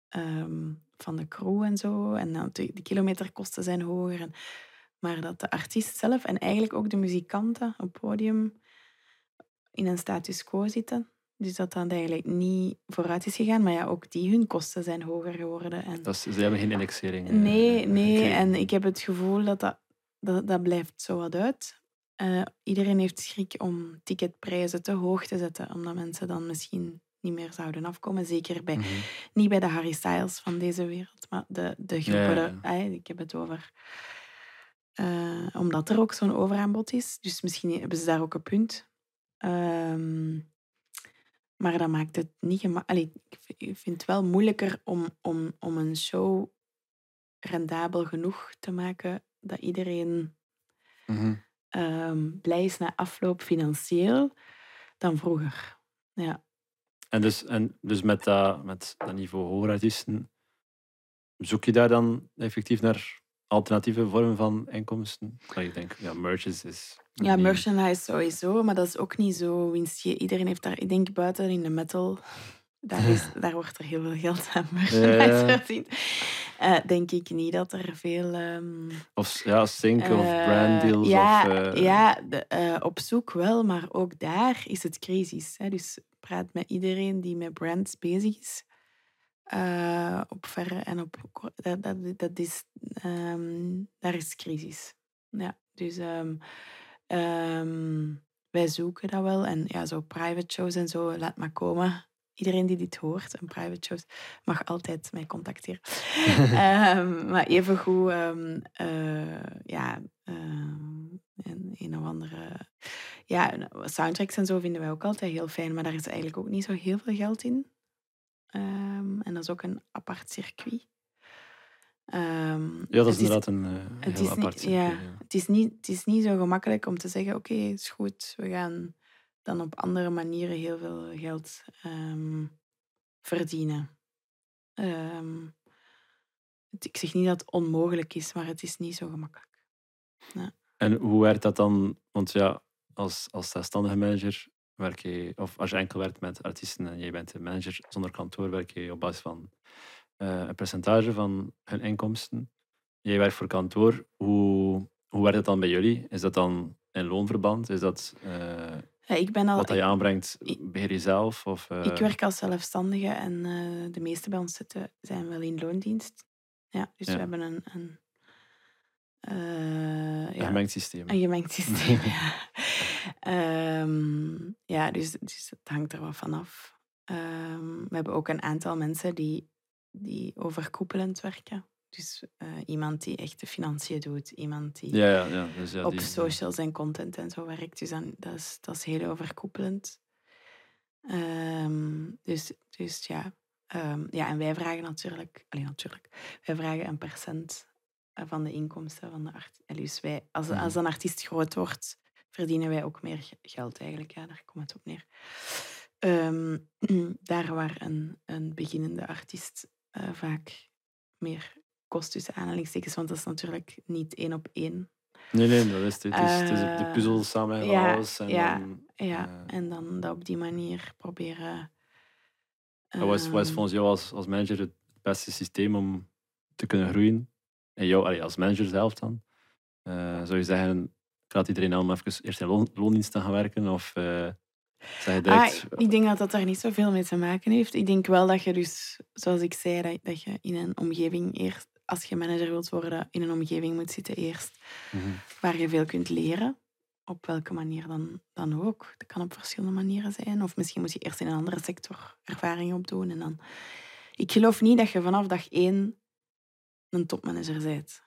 ehm, van de crew en zo. En dan de, de kilometerkosten zijn hoger. En, maar dat de artiest zelf en eigenlijk ook de muzikanten op het podium in een status quo zitten. Dus dat dat eigenlijk niet vooruit is gegaan. Maar ja, ook die hun kosten zijn hoger geworden. En... Dat is, ze hebben geen indexering. eh, Nee, nee. gekregen. En ik heb het gevoel dat dat, dat, dat blijft zo wat uit. Eh, iedereen heeft schrik om ticketprijzen te hoog te zetten, omdat mensen dan misschien niet meer zouden afkomen. Zeker bij, Mhm. niet bij de Harry Styles van deze wereld, maar de, de groepen, ja, eh, ik heb het over... eh, omdat er ook zo'n overaanbod is. Dus misschien hebben ze daar ook een punt. Ehm, maar dat maakt het niet gemakkelijk. Ik vind het wel moeilijker om, om, om een show rendabel genoeg te maken dat iedereen Mhm. ehm, blij is na afloop financieel dan vroeger. Ja. En dus, en dus met, dat, met dat niveau hoger artiesten, zoek je daar dan effectief naar alternatieve vormen van inkomsten? Ik denk, ja, merch is... is ja, niet- merchandise sowieso, maar dat is ook niet zo winstje. Iedereen heeft daar, ik denk buiten in de metal, daar, is, daar wordt er heel veel geld aan merchandise Ja. Eh, denk ik niet dat er veel... ehm, Of ja, sync of Eh, branddeals. ja, of, eh, ja de, op zoek wel, maar ook daar is het crisis. Hè? Dus praat met iedereen die met brands bezig is. op verre en op dat, dat, dat is, ehm, daar is crisis. Ja, dus ehm, wij zoeken dat wel. En ja, zo private shows en zo, laat maar komen. Iedereen die dit hoort, een private shows, mag altijd mij contacteren. Ehm, maar evengoed, ehm eh ja, ehm, en een of andere... Ja, soundtracks en zo vinden wij ook altijd heel fijn, maar daar is eigenlijk ook niet zo heel veel geld in. En dat is ook een apart circuit. Ja, dat is inderdaad een eh, heel apart niet, circuit, ja, ja. Het, is niet, het is niet zo gemakkelijk om te zeggen, oké, is goed, we gaan dan op andere manieren heel veel geld ehm, verdienen. Ehm, ik zeg niet dat het onmogelijk is, maar het is niet zo gemakkelijk. En hoe werkt dat dan? Want ja, als, als zelfstandige manager werk je, of als je enkel werkt met artiesten en jij bent de manager zonder kantoor, werk je op basis van eh, een percentage van hun inkomsten. Jij werkt voor kantoor. Hoe, hoe werkt dat dan bij jullie? Is dat dan in loonverband? Is dat eh, Ja, ik ben al, wat dat je aanbrengt, beheer je zelf? Of, eh, Ik werk als zelfstandige en eh, de meeste bij ons zitten, zijn wel in loondienst. Ja, dus Ja. we hebben een, een, eh, ja, gemengd systeem? een gemengd systeem. ja. Ehm, ja, dus, dus het hangt er wat van af. Ehm, we hebben ook een aantal mensen die, die overkoepelend werken. Dus eh, iemand die echt de financiën doet, iemand die Ja, ja, ja. Dus ja op die- socials en content en zo werkt. Dus dan, dat, is, dat is heel overkoepelend. Ehm, dus, dus ja. Ehm, ja, en wij vragen natuurlijk, alleen natuurlijk, wij vragen een percent eh, van de inkomsten van de artiest. Dus wij, als, Mhm. als een artiest groot wordt, verdienen wij ook meer ge- geld eigenlijk. Ja, daar komt het op neer. Ehm, daar waar een, een beginnende artiest eh, vaak meer kost tussen aanhalingstekens, want dat is natuurlijk niet één op één. Nee, nee, dat is het. Het is, het is de Eh, puzzel samen ja, alles. En ja, dan, Ja, eh, en dan dat op die manier proberen. En Wat is, ehm, volgens jou als, als manager het beste systeem om te kunnen groeien? En jou, allee, als manager zelf dan? Eh, zou je zeggen, ik raad iedereen aan om even eerst in loon, loondienst te gaan werken? Of eh zeg je direct... Ah, ik denk dat dat daar niet zoveel mee te maken heeft. Ik denk wel dat je dus, zoals ik zei, dat, dat je in een omgeving eerst, als je manager wilt worden, in een omgeving moet zitten eerst Mhm. waar je veel kunt leren. Op welke manier dan, dan ook. Dat kan op verschillende manieren zijn. Of misschien moet je eerst in een andere sector ervaring opdoen. En dan... Ik geloof niet dat je vanaf dag één een topmanager bent.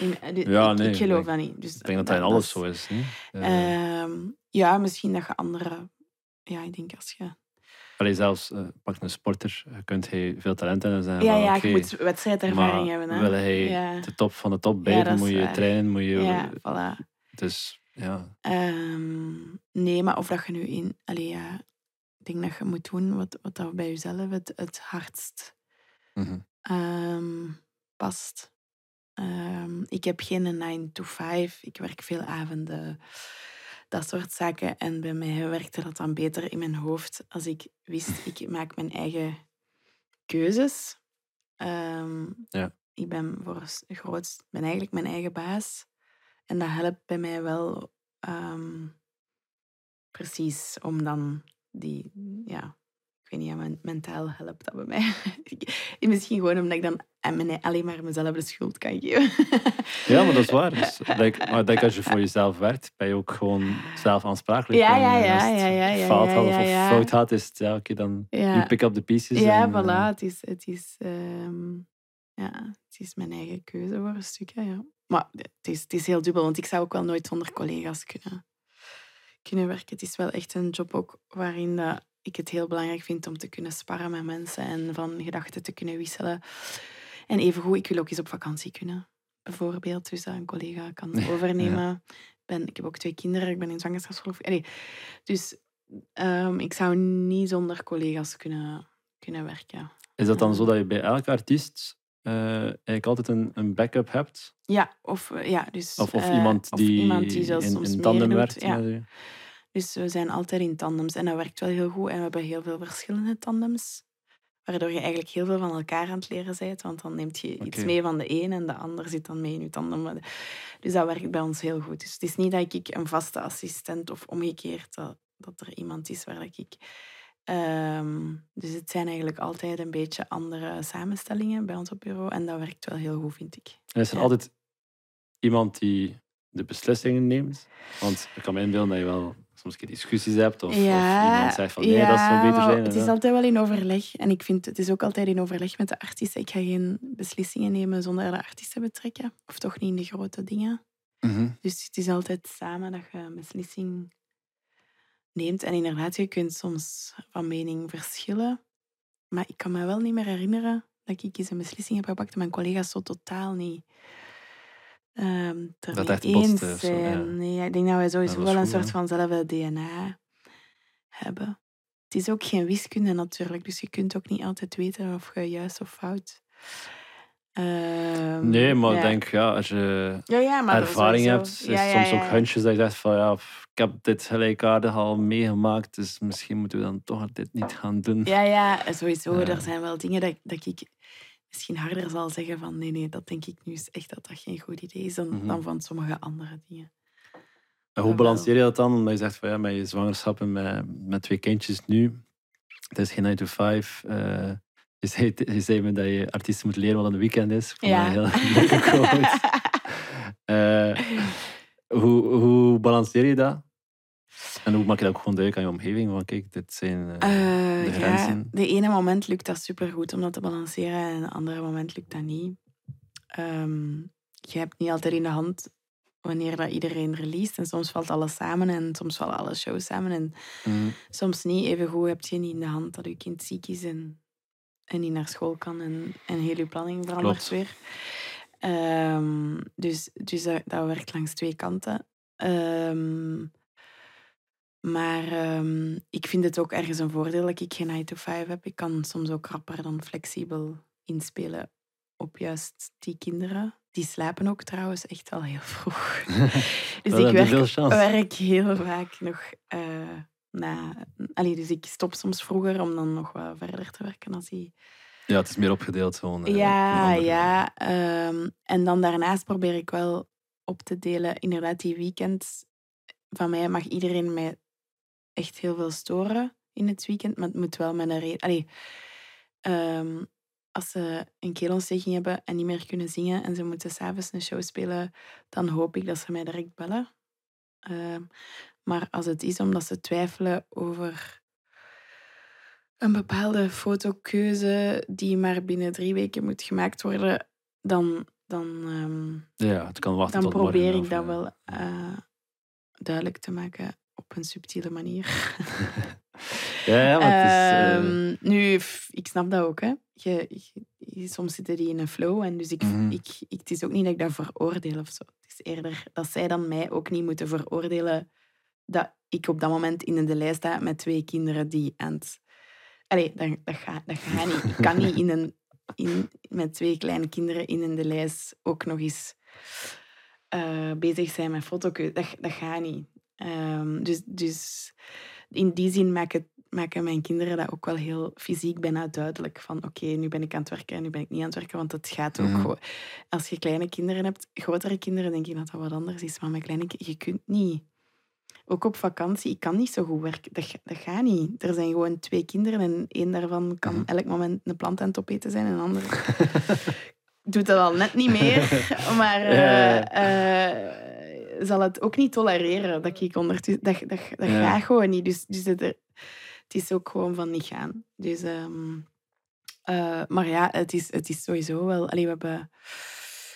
In- eh, de- Ja, ik, nee, ik geloof ik dat niet. Dus Ik denk dat dat in alles zo is. Ehm, ja, misschien dat je andere... Ja, ik denk als je... allee, zelfs, eh, pak een sporter, je kunt hij veel talent hebben en zeggen Ja, ja, je moet wedstrijdervaring hebben. Hè? wil hij Ja. de top van de top is moet je waar. trainen, moet je... Ja, voilà. Dus ja, Ehm, nee, maar of dat je nu in... Allee, ja, ik denk dat je moet doen wat, wat dat bij jezelf het, het hardst mhm. ehm, past. Ehm, ik heb geen 9 to 5. Ik werk veel avonden. Dat soort zaken. En bij mij werkte dat dan beter in mijn hoofd als ik wist, ik maak mijn eigen keuzes. Ehm, Ja. Ik ben voor het grootst ben eigenlijk mijn eigen baas. En dat helpt bij mij wel ehm, precies om dan die, ja, weet niet, ja, men- mentaal helpt dat bij mij. Misschien gewoon omdat ik dan mijn- alleen maar mezelf de schuld kan geven. Ja, maar dat is waar. Dus, ik denk, maar als je voor jezelf werkt, ben je ook gewoon zelf aansprakelijk. Ja, ja, ja, ja, ja, ja, fout had of fout had, is het, ja, oké, dan Ja. you pick up the pieces. Ja, en, voilà. eh, Het is, het, is, ehm, ja, het is mijn eigen keuze voor een stukje. Ja. Maar het is, het is heel dubbel, want ik zou ook wel nooit zonder collega's kunnen, kunnen werken. Het is wel echt een job ook waarin dat ik het heel belangrijk vind om te kunnen sparren met mensen en van gedachten te kunnen wisselen. En evengoed, ik wil ook eens op vakantie kunnen, bijvoorbeeld. Dus dat een collega kan overnemen. Ik Ben, ik heb ook twee kinderen, ik ben in zwangerschapsverlof. Dus ehm, ik zou niet zonder collega's kunnen, kunnen werken. Is dat dan Ja. zo dat je bij elke artiest eh, eigenlijk altijd een, een backup hebt? Ja, of, eh, ja, dus, Of, of eh, iemand die iemand die zelfs in, soms in tandem werkt? ja. Dus we zijn altijd in tandems en dat werkt wel heel goed. En we hebben heel veel verschillende tandems. Waardoor je eigenlijk heel veel van elkaar aan het leren bent. Want dan neemt je iets mee van de een en de ander zit dan mee in je tandem. Dus dat werkt bij ons heel goed. Dus het is niet dat ik een vaste assistent of omgekeerd, dat, dat er iemand is waar ik... Ehm, dus het zijn eigenlijk altijd een beetje andere samenstellingen bij ons op bureau. En dat werkt wel heel goed, vind ik. En is er Ja. altijd iemand die de beslissingen neemt? Want ik kan me inbeelden dat je wel soms discussies hebt. Of, of iemand zegt van nee, dat zou beter zijn. Het is altijd wel in overleg. En ik vind het is ook altijd in overleg met de artiesten. Ik ga geen beslissingen nemen zonder de artiesten betrekken. Of toch niet in de grote dingen. Mhm. Dus het is altijd samen dat je een beslissing neemt. En inderdaad, je kunt soms van mening verschillen. Maar ik kan me wel niet meer herinneren dat ik eens een beslissing heb gepakt en mijn collega's zo totaal niet er Dat echt eens of zo, ja. zijn. Nee, ik denk dat wij sowieso dat wel een soort vanzelfde DNA hebben. Het is ook geen wiskunde natuurlijk, dus je kunt ook niet altijd weten of je juist of fout. Ehm, Nee, maar ja. ik denk, ja, als je ja, ja, maar ervaring hebt, is soms ook hunches dat je zegt van ja, ik heb dit gelijkaardig al meegemaakt, dus misschien moeten we dan toch dit niet gaan doen. Ja, ja, sowieso. Er zijn wel dingen dat, dat ik misschien harder zal zeggen van nee, nee, dat denk ik nu is echt dat dat geen goed idee is dan, Mhm. dan van sommige andere dingen. En hoe Jawel. balanceer je dat dan? Omdat je zegt van ja, met je zwangerschap en met, met twee kindjes nu, het is geen 9 to 5. eh, je, zei, je zei me dat je artiesten moet leren wat een weekend is. Ik vond Ja. heel. Eh, hoe, hoe balanceer je dat? En hoe maak je dat ook gewoon duidelijk aan je omgeving? Van kijk, dit zijn eh, De ja, de ene moment lukt dat supergoed om dat te balanceren en de andere moment lukt dat niet. Ehm, je hebt niet altijd in de hand wanneer dat iedereen released. En soms valt alles samen en soms vallen alle shows samen. En Mhm. soms niet. Evengoed heb je niet in de hand dat je kind ziek is en, en niet naar school kan en, en heel je planning verandert Klopt. weer. Ehm, dus dus dat, dat werkt langs twee kanten. Ehm, maar ehm, ik vind het ook ergens een voordeel dat ik geen 9 to 5 heb. Ik kan soms ook rapper dan flexibel inspelen op juist die kinderen. Die slapen ook trouwens echt al heel vroeg. dus ik werk, werk heel vaak nog eh, na... Allee, dus ik stop soms vroeger om dan nog wat verder te werken als die Ja, het is meer opgedeeld gewoon. eh, ja, ja. ehm, en dan daarnaast probeer ik wel op te delen. Inderdaad, die weekends. Van mij mag iedereen mij echt heel veel storen in het weekend. Maar het moet wel met een reden. Allee, ehm, als ze een keelontsteking hebben en niet meer kunnen zingen en ze moeten s'avonds een show spelen, dan hoop ik dat ze mij direct bellen. Ehm, maar als het is omdat ze twijfelen over een bepaalde fotokeuze die maar binnen drie weken moet gemaakt worden, dan, dan, ehm, Ja, het kan wachten dan tot morgen probeer ik dat wel eh, duidelijk te maken op een subtiele manier. Ja, ja, maar het is... eh, Ehm, nu, ik snap dat ook. Hè. Je, je- soms zitten die in een flow. En dus ik, Mhm. ik, ik, het is ook niet dat ik dat veroordeel of zo. Het is eerder dat zij dan mij ook niet moeten veroordelen dat ik op dat moment in de lijst sta met twee kinderen die aan het... Allee, dat, dat, gaat, dat gaat niet. Ik kan niet in een in, met twee kleine kinderen in een de lijst ook nog eens eh, bezig zijn met fotokeuze. Dat, dat gaat niet. Ehm, dus, dus in die zin maken, maken mijn kinderen dat ook wel heel fysiek bijna duidelijk. Van oké, nu ben ik aan het werken en nu ben ik niet aan het werken. Want het gaat ook Mhm. Als je kleine kinderen hebt, grotere kinderen, denk ik dat dat wat anders is. Maar met kleine kinderen, je kunt niet... Ook op vakantie, ik kan niet zo goed werken. Dat, dat gaat niet. Er zijn gewoon twee kinderen en één daarvan kan Mhm. elk moment een plant aan het opeten zijn en een ander doet dat al net niet meer. Maar eh, eh, zal het ook niet tolereren dat ik ondertussen... Dat, dat, dat Ja. gaat gewoon niet. Dus, dus het, het is ook gewoon van niet gaan. Dus, ehm, eh, maar ja, het is, het is sowieso wel... Allee, we hebben...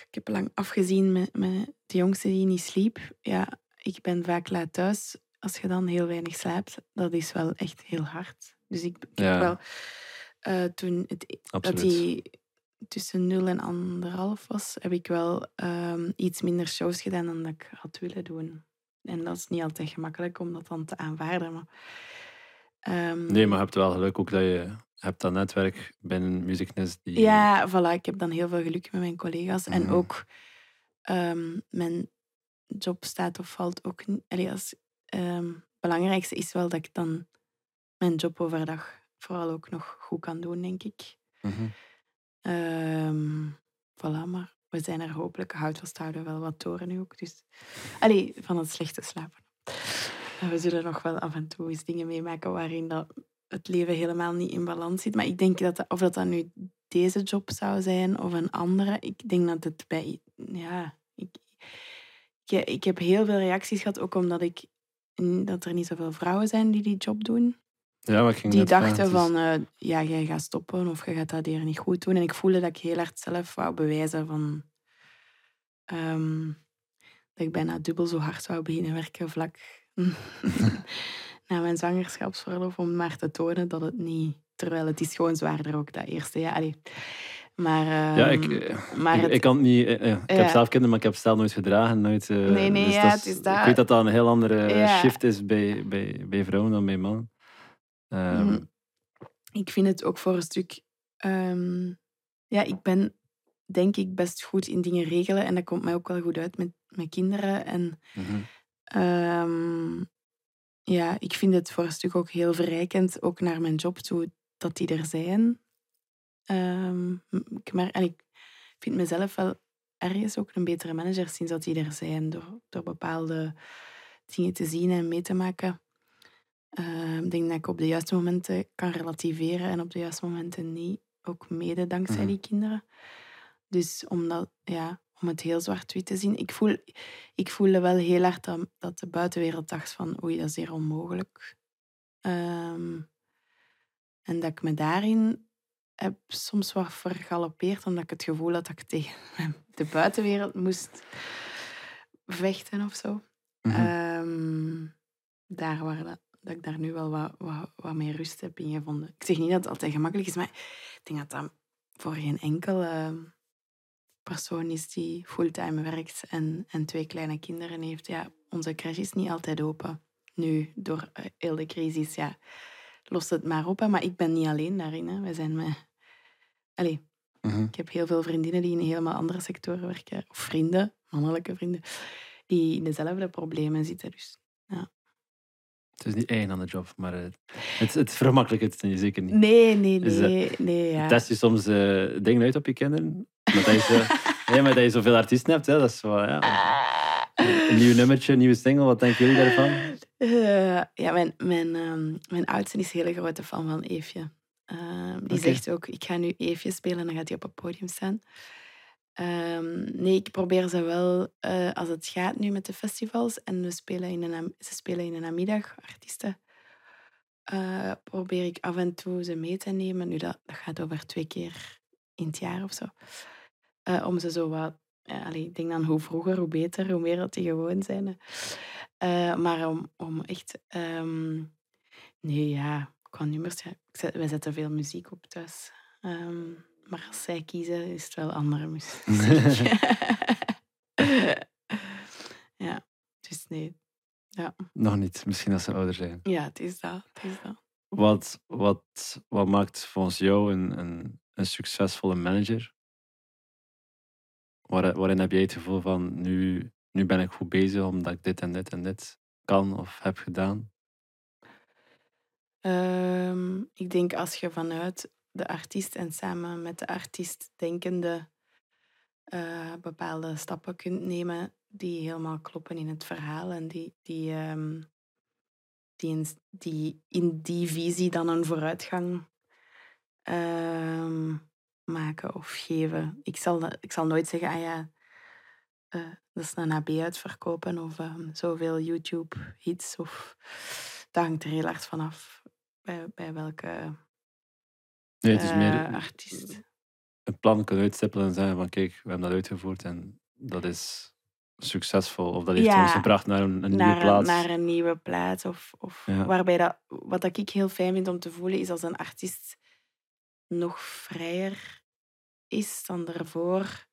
Ik heb lang afgezien met, met de jongste die niet sliep. Ja, ik ben vaak laat thuis. Als je dan heel weinig slaapt, dat is wel echt heel hard. Dus ik, ik Ja. heb wel... eh, toen het, dat. Tussen 0 en anderhalf was, heb ik wel ehm, iets minder shows gedaan dan dat ik had willen doen. En dat is niet altijd gemakkelijk om dat dan te aanvaarden. Maar, ehm, Nee, maar je hebt wel geluk ook dat je hebt dat netwerk binnen Music Nest die... Ja, voilà. Ik heb dan heel veel geluk met mijn collega's. En Mhm. ook ehm, mijn job staat of valt ook niet. Allee, als, het belangrijkste is wel dat ik dan mijn job overdag vooral ook nog goed kan doen, denk ik. Mhm. Ehm voilà, maar we zijn er hopelijk hout vasthouden wel wat door nu ook. Dus, allee, van het slechte slapen. En we zullen nog wel af en toe eens dingen meemaken waarin dat het leven helemaal niet in balans zit. Maar ik denk dat, dat of dat, dan nu deze job zou zijn of een andere, ik denk dat het bij... Ja, ik, ik, ik heb heel veel reacties gehad, ook omdat ik dat er niet zoveel vrouwen zijn die die job doen Ja, maar ging die vragen, dachten is- van, eh, ja, jij gaat stoppen of je gaat dat hier niet goed doen. En ik voelde dat ik heel hard zelf wou bewijzen van... ehm, dat ik bijna dubbel zo hard zou beginnen werken vlak na mijn zwangerschapsverlof, om maar te tonen dat het niet... Terwijl het is gewoon zwaarder ook, dat eerste jaar. Maar, Ja, ehm, ik, eh, maar ik, het- ik kan het niet... eh, eh, ik heb Ja. zelf kinderen, maar ik heb stel nooit gedragen. Nooit, Nee, nee, dus ja, dat het is dat. Ik weet dat dat een heel andere Ja. shift is bij, bij, bij vrouwen dan bij mannen. Ehm, Mhm. Ik vind het ook voor een stuk... ehm, ja, ik ben denk ik best goed in dingen regelen. En dat komt mij ook wel goed uit met, met kinderen. En mhm. ehm, ja, ik vind het voor een stuk ook heel verrijkend, ook naar mijn job toe, dat die er zijn. Ik, maar, en ik vind mezelf wel ergens ook een betere manager sinds dat die er zijn, door, door bepaalde dingen te zien en mee te maken. Ehm, Ik denk dat ik op de juiste momenten kan relativeren en op de juiste momenten niet. Ook mede dankzij Mhm. die kinderen. Dus om, dat, ja, om het heel zwart-wit te zien. Ik, voel, ik voelde wel heel hard dat, dat de buitenwereld dacht van oei, dat is hier onmogelijk. Ehm, en dat ik me daarin heb soms wat vergalopeerd, omdat ik het gevoel had dat ik tegen de buitenwereld moest vechten of zo. Mhm. Ehm, daar waar dat, dat ik daar nu wel wat, wat, wat meer rust heb in gevonden. Ik zeg niet dat het altijd gemakkelijk is, maar ik denk dat dat voor geen enkele persoon is die fulltime werkt en, en twee kleine kinderen heeft. Ja, onze crash is niet altijd open. Nu, door eh, heel de crisis, ja, lost het maar op. hè. Maar ik ben niet alleen daarin. Hè. We zijn met... Allee, Mhm. ik heb heel veel vriendinnen die in helemaal andere sectoren werken. Of vrienden, mannelijke vrienden, die in dezelfde problemen zitten. Dus Het is niet eigen aan de job, maar eh, het, het vergemakkelijkt het zeker niet. Nee, nee, Is, eh, nee. nee ja. Test je soms eh, dingen uit op je kinderen? Omdat je zo, ja, maar dat je zoveel artiesten hebt, hè, dat is wel, ja. Een nieuw nummertje, een nieuwe single, wat denken jullie daarvan? Ja, mijn, mijn, ehm, mijn oudste is een hele grote fan van Eefje. Ehm, die zegt ook, ik ga nu Eefje spelen en dan gaat hij op het podium staan. Ehm, nee, ik probeer ze wel, eh, als het gaat nu met de festivals, en we spelen in een, ze spelen in een namiddag, artiesten, eh, probeer ik af en toe ze mee te nemen. Nu, dat, dat gaat over twee keer in het jaar of zo. Eh, om ze zo wat... Allee, ik denk dan hoe vroeger, hoe beter, hoe meer dat die gewoon zijn. maar om, om echt... ehm, nee, ja, qua nummers... Ja, wij zetten veel muziek op thuis. Ehm, maar als zij kiezen, is het wel andere muziek. ja, dus nee. Nog niet, misschien als ze ouder zijn. Ja, het is dat. Het is dat. Wat, wat, wat maakt volgens jou een, een, een succesvolle manager? Waar, waarin heb jij het gevoel van nu, nu ben ik goed bezig omdat ik dit en dit en dit kan of heb gedaan? Ehm, ik denk als je vanuit de artiest en samen met de artiest denkende eh, bepaalde stappen kunt nemen die helemaal kloppen in het verhaal en die, die, ehm, die, in, die in die visie dan een vooruitgang ehm, maken of geven. Ik zal, ik zal nooit zeggen, ah ja, eh, dat is een AB uitverkopen of ehm, zoveel YouTube-hits. Of, dat hangt er heel hard vanaf bij, bij welke Nee, het is eh, meer artiest. een plan kunnen uitstippelen en zeggen van kijk, we hebben dat uitgevoerd en dat is succesvol. Of dat heeft Ja, ons gebracht naar een, een nieuwe plaats. Een, naar een nieuwe plaats. Of, of Ja. waarbij dat, wat dat ik heel fijn vind om te voelen, is als een artiest nog vrijer is dan daarvoor.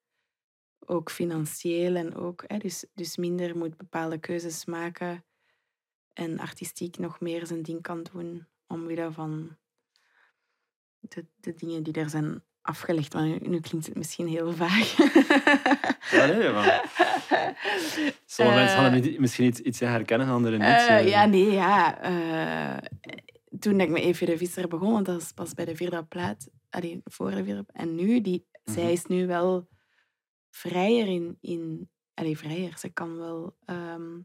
Ook financieel en ook, hè, dus, dus minder moet bepaalde keuzes maken en artistiek nog meer zijn ding kan doen omwille van de, de dingen die er zijn afgelegd. Maar nu, nu klinkt het misschien heel vaag. Nee, maar Sommige mensen Eh, hadden mi- misschien iets, iets herkennen, anderen niet. Eh, eh. ja, nee, ja. eh, toen ik met Evie de Visser begon, want dat was pas bij de vierde plaat, allee, voor de vierde En nu, die, zij Mhm. is nu wel vrijer in... in allee, vrijer. Ze kan wel ehm,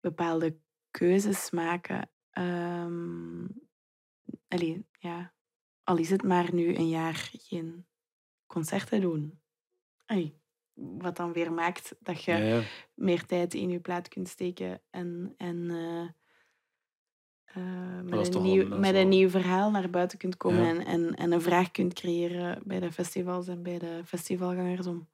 bepaalde keuzes maken. Ehm, allee, ja. Al is het maar nu een jaar geen concerten doen. Wat dan weer maakt dat je Ja, ja. meer tijd in je plaat kunt steken en, en eh, eh, met, een nieuw, met een nieuw verhaal naar buiten kunt komen Ja. en, en, en een vraag kunt creëren bij de festivals en bij de festivalgangers om,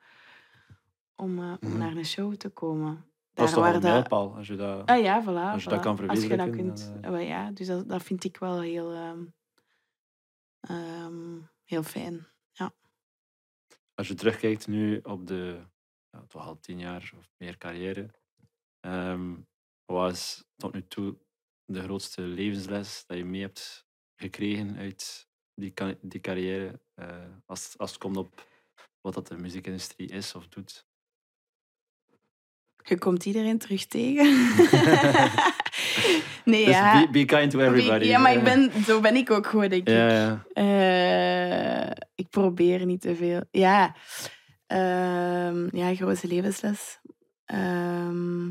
om, eh, om Mhm. naar een show te komen. Dat is toch waar een dat- mijlpaal, als je dat... Ah ja, voilà. Als je dat kan Als je dat verwezenlijken, kunt. ja, dus dat, dat vind ik wel heel, ehm, ehm, heel fijn. Als je terugkijkt nu op de ja, toch al tien jaar of meer carrière, ehm, wat is tot nu toe de grootste levensles dat je mee hebt gekregen uit die, die carrière, eh, als, als het komt op wat dat de muziekindustrie is of doet? Je komt iedereen terug tegen. nee, Dus ja. be, be kind to everybody. Ja, maar ik ben, zo ben ik ook gewoon, denk ik. Ja. Eh, ik probeer niet te veel. Ja, Ehm, ja grote levensles. Ehm,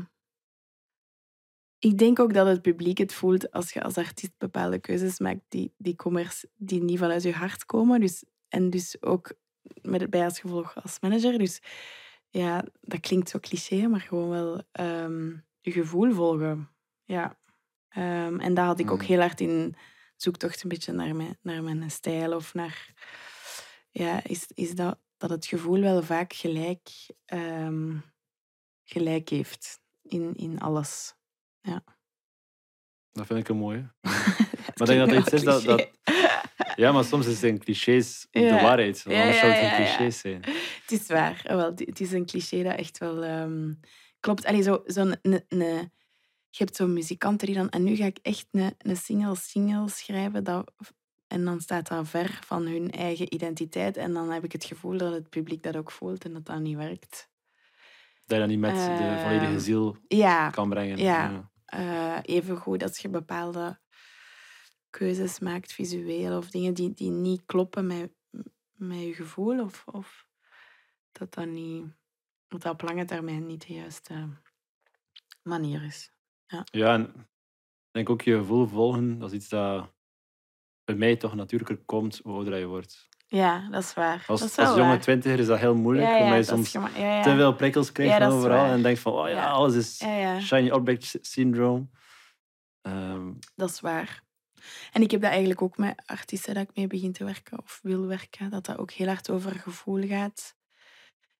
ik denk ook dat het publiek het voelt als je als artiest bepaalde keuzes maakt die, die, commerce, die niet vanuit je hart komen. Dus, en dus ook met het bij als gevolg als manager. Dus ja, dat klinkt zo cliché, maar gewoon wel ehm, je gevoel volgen. Ja. Ehm, en daar had ik ook Mm. heel hard in zoektocht een beetje naar mijn, naar mijn stijl of naar... Ja, is, is dat, dat het gevoel wel vaak gelijk, ehm, gelijk heeft in, in alles. Dat vind ik een mooie. Maar denk dat klinkt iets is dat- dat-. Ja, maar soms zijn clichés de Ja. waarheid. want Ja, Anders ja, zou het ja, geen ja. clichés zijn. Het is waar. Ah, Wel, het is een cliché dat echt wel ehm, klopt. Allee, zo, zo'n, ne- ne- je hebt zo'n muzikanten die dan... En nu ga ik echt een, een single-single schrijven. Dat, en dan staat dat ver van hun eigen identiteit. En dan heb ik het gevoel dat het publiek dat ook voelt en dat dat niet werkt. Dat je dat niet met de Ehm, volledige ziel Ja, kan brengen. ja. eh even goed als je bepaalde keuzes maakt, visueel, of dingen die, die niet kloppen met, met je gevoel, of, of dat dat niet, dat dat op lange termijn niet de juiste manier is. Ja, en ik denk ook je gevoel volgen, dat is iets dat bij mij toch natuurlijker komt hoe ouder je wordt. Ja, dat is waar. Als, dat is als jonge waar. twintiger is dat heel moeilijk, ja, ja, omdat je soms ja, ja. te veel prikkels krijgt Ja, overal en denkt van, oh ja, Ja. alles is Ja, ja. shiny object syndrome. Ehm, Dat is waar. En ik heb dat eigenlijk ook met artiesten dat ik mee begin te werken of wil werken, dat dat ook heel hard over gevoel gaat.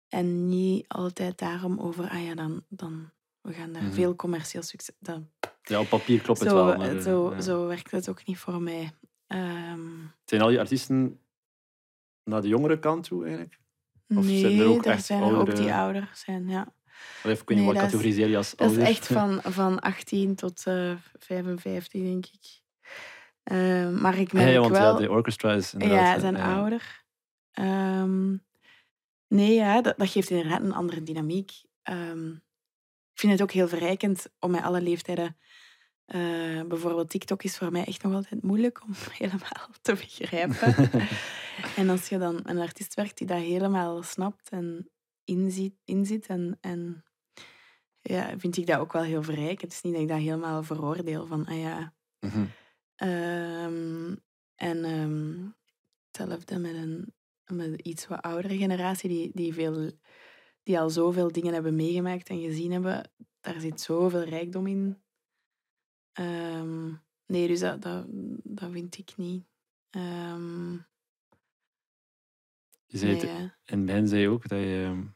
En niet altijd daarom over, ah ja, dan, dan we gaan daar Mhm. veel commercieel succes. Dan, ja, op papier klopt het wel. Maar, eh, zo, ja. zo werkt het ook niet voor mij. Ehm, Zijn al die artiesten naar de jongere kant toe eigenlijk? Of nee, zijn er ook echt zijn er ook oudere- die ouder zijn, ja. Ik weet niet Nee, wat dat is- categoriseer je als Dat is ouder? echt van, van 18 tot eh 55, denk ik. Ehm, maar ik merk ja, want wel... ja, de orchestra is inderdaad... Ja, eh, zijn ja. ouder. Ehm, nee, ja, dat, dat geeft inderdaad een andere dynamiek. Ik vind het ook heel verrijkend om met alle leeftijden... eh, bijvoorbeeld TikTok is voor mij echt nog altijd moeilijk om helemaal te begrijpen. en als je dan een artiest werkt die dat helemaal snapt en inziet, inzit en, en ja, vind ik dat ook wel heel verrijkend. Het is niet dat ik dat helemaal veroordeel van, ah ja... Mhm. ehm, en ehm, hetzelfde met een met iets wat oudere generatie die, die, veel, die al zoveel dingen hebben meegemaakt en gezien hebben. Daar zit zoveel rijkdom in. Ehm, nee, dus dat, dat, dat vind ik niet. Ehm, Je zei nee, ook dat je...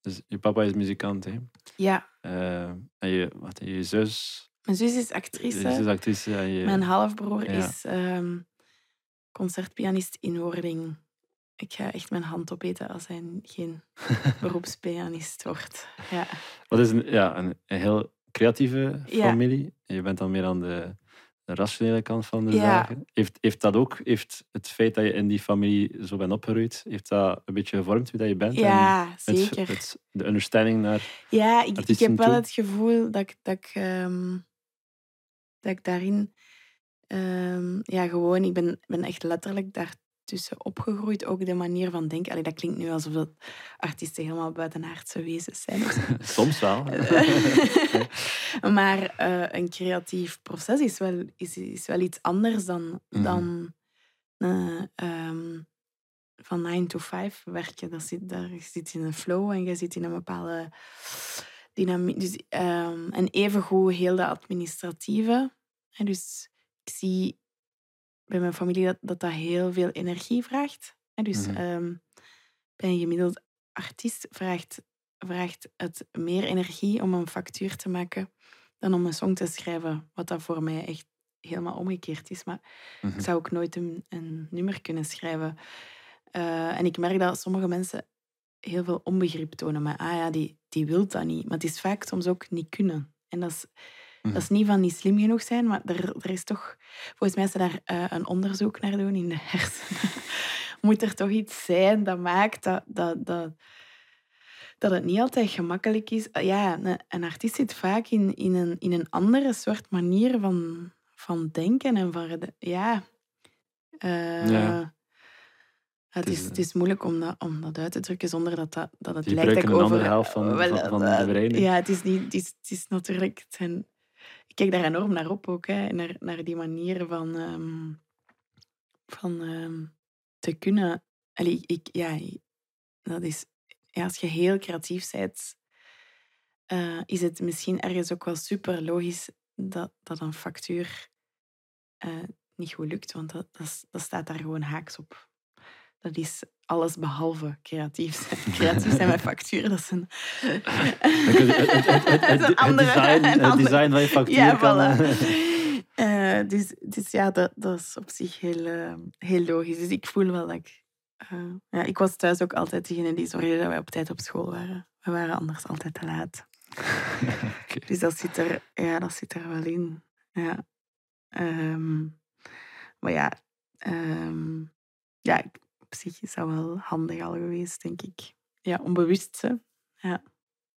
Dus je papa is muzikant, hè? ja, Eh, en je, wat, je zus... mijn zus is Je actrice. zus is actrice en je... Mijn halfbroer Ja. is ehm, concertpianist in wording. Ik ga echt mijn hand opeten als hij geen beroepspianist wordt. Ja. Wat is een, ja, een, een heel creatieve Ja. familie. Je bent dan meer aan de, de rationele kant van de Ja. zaken. Heeft, heeft dat ook, heeft het feit dat je in die familie zo bent opgegroeid, heeft dat een beetje gevormd wie dat je bent? ja, En het- zeker. het- de understanding naar... Ja, ik, heb wel toe? het gevoel dat ik, dat ik, ehm, dat ik daarin... ehm, ja, gewoon, ik ben, ben echt letterlijk daartussen opgegroeid. Ook de manier van denken. Allee, dat klinkt nu alsof dat artiesten helemaal buitenaardse wezens zijn. Soms wel. maar eh, een creatief proces is wel, is, is wel iets anders dan, Mhm. dan eh, ehm, van 9 to 5 werken. Dat zit, daar je zit in een flow en je zit in een bepaalde dynamiek. Dus, ehm, en evengoed heel de administratieve. Dus ik zie bij mijn familie dat dat, dat heel veel energie vraagt. Hè, dus Mhm. ehm, bij een gemiddeld artiest vraagt, vraagt het meer energie om een factuur te maken dan om een song te schrijven. Wat dat voor mij echt helemaal omgekeerd is. Maar Mhm. ik zou ook nooit een, een nummer kunnen schrijven. Eh, en ik merk dat sommige mensen heel veel onbegrip tonen. Maar ah ja, die, die wil dat niet. Maar het is vaak soms ook niet kunnen. En dat is, Mhm. dat is niet van niet slim genoeg zijn, maar er, er is toch... Volgens mij, als ze daar eh, een onderzoek naar doen in de hersenen, moet er toch iets zijn dat maakt dat, dat, dat, dat het niet altijd gemakkelijk is. Eh, Ja, een, een artiest zit vaak in, in, een, in een andere soort manier van, van denken en van... Ja... Eh, Ja. Het is, het is moeilijk om dat, om dat uit te drukken zonder dat, dat, dat het Die lijkt dat ik gebruiken een over... andere helft van- van- van de brein, hè? Ja, het is, niet, het is, het is natuurlijk... Het zijn, kijk daar enorm naar op ook, hè, naar, naar die manier van, ehm, van ehm, te kunnen... Allee, ik, ja, dat is... Ja, als je heel creatief bent, eh, is het misschien ergens ook wel super logisch dat, dat een factuur eh, niet goed lukt, want dat, dat, dat staat daar gewoon haaks op. Dat is alles behalve creatief zijn. Creatief zijn met facturen, dat is een... Het, het, andere- design, andere- design van je factuur Ja, kan... voilà. eh, Eh, dus, dus ja, dat, dat is op zich heel, eh, heel logisch. Dus ik voel wel dat ik... eh, ja, ik was thuis ook altijd degene die zorgde dat wij op tijd op school waren. We waren anders altijd te laat. Dus dat zit er, ja, dat zit er wel in. Ja. Ehm, maar ja, ehm, ja, zich is dat wel handig al geweest, denk ik. Ja, onbewust. Hè.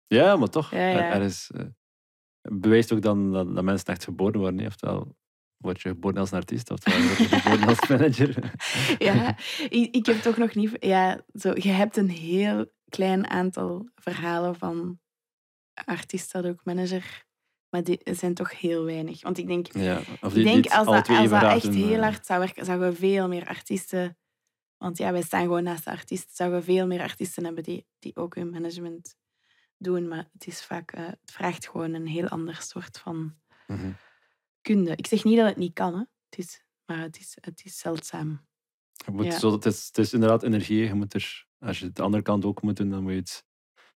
Ja, maar toch. Ja, ja. Er, er is, eh, bewijst ook dan dat, dat mensen echt geboren worden. hè. Oftewel word je geboren als een artiest, oftewel word je geboren als manager. Ja, ik, ik heb toch nog niet... Ja, zo, je hebt een heel klein aantal verhalen van artiest dat ook manager. Maar die zijn toch heel weinig. Want ik denk, Ja, of ik denk als dat, als dat echt heel eh. hard zou werken, zouden we veel meer artiesten... Want ja, wij staan gewoon naast de artiest. Zouden we veel meer artiesten hebben die, die ook hun management doen. Maar het is vaak... eh, het vraagt gewoon een heel ander soort van Mhm. kunde. Ik zeg niet dat het niet kan, hè. Het is, maar het is, het is zeldzaam. Je moet Ja. zo, het, is, het is inderdaad energie. Je moet er, als je het de andere kant ook moet doen, dan moet je het,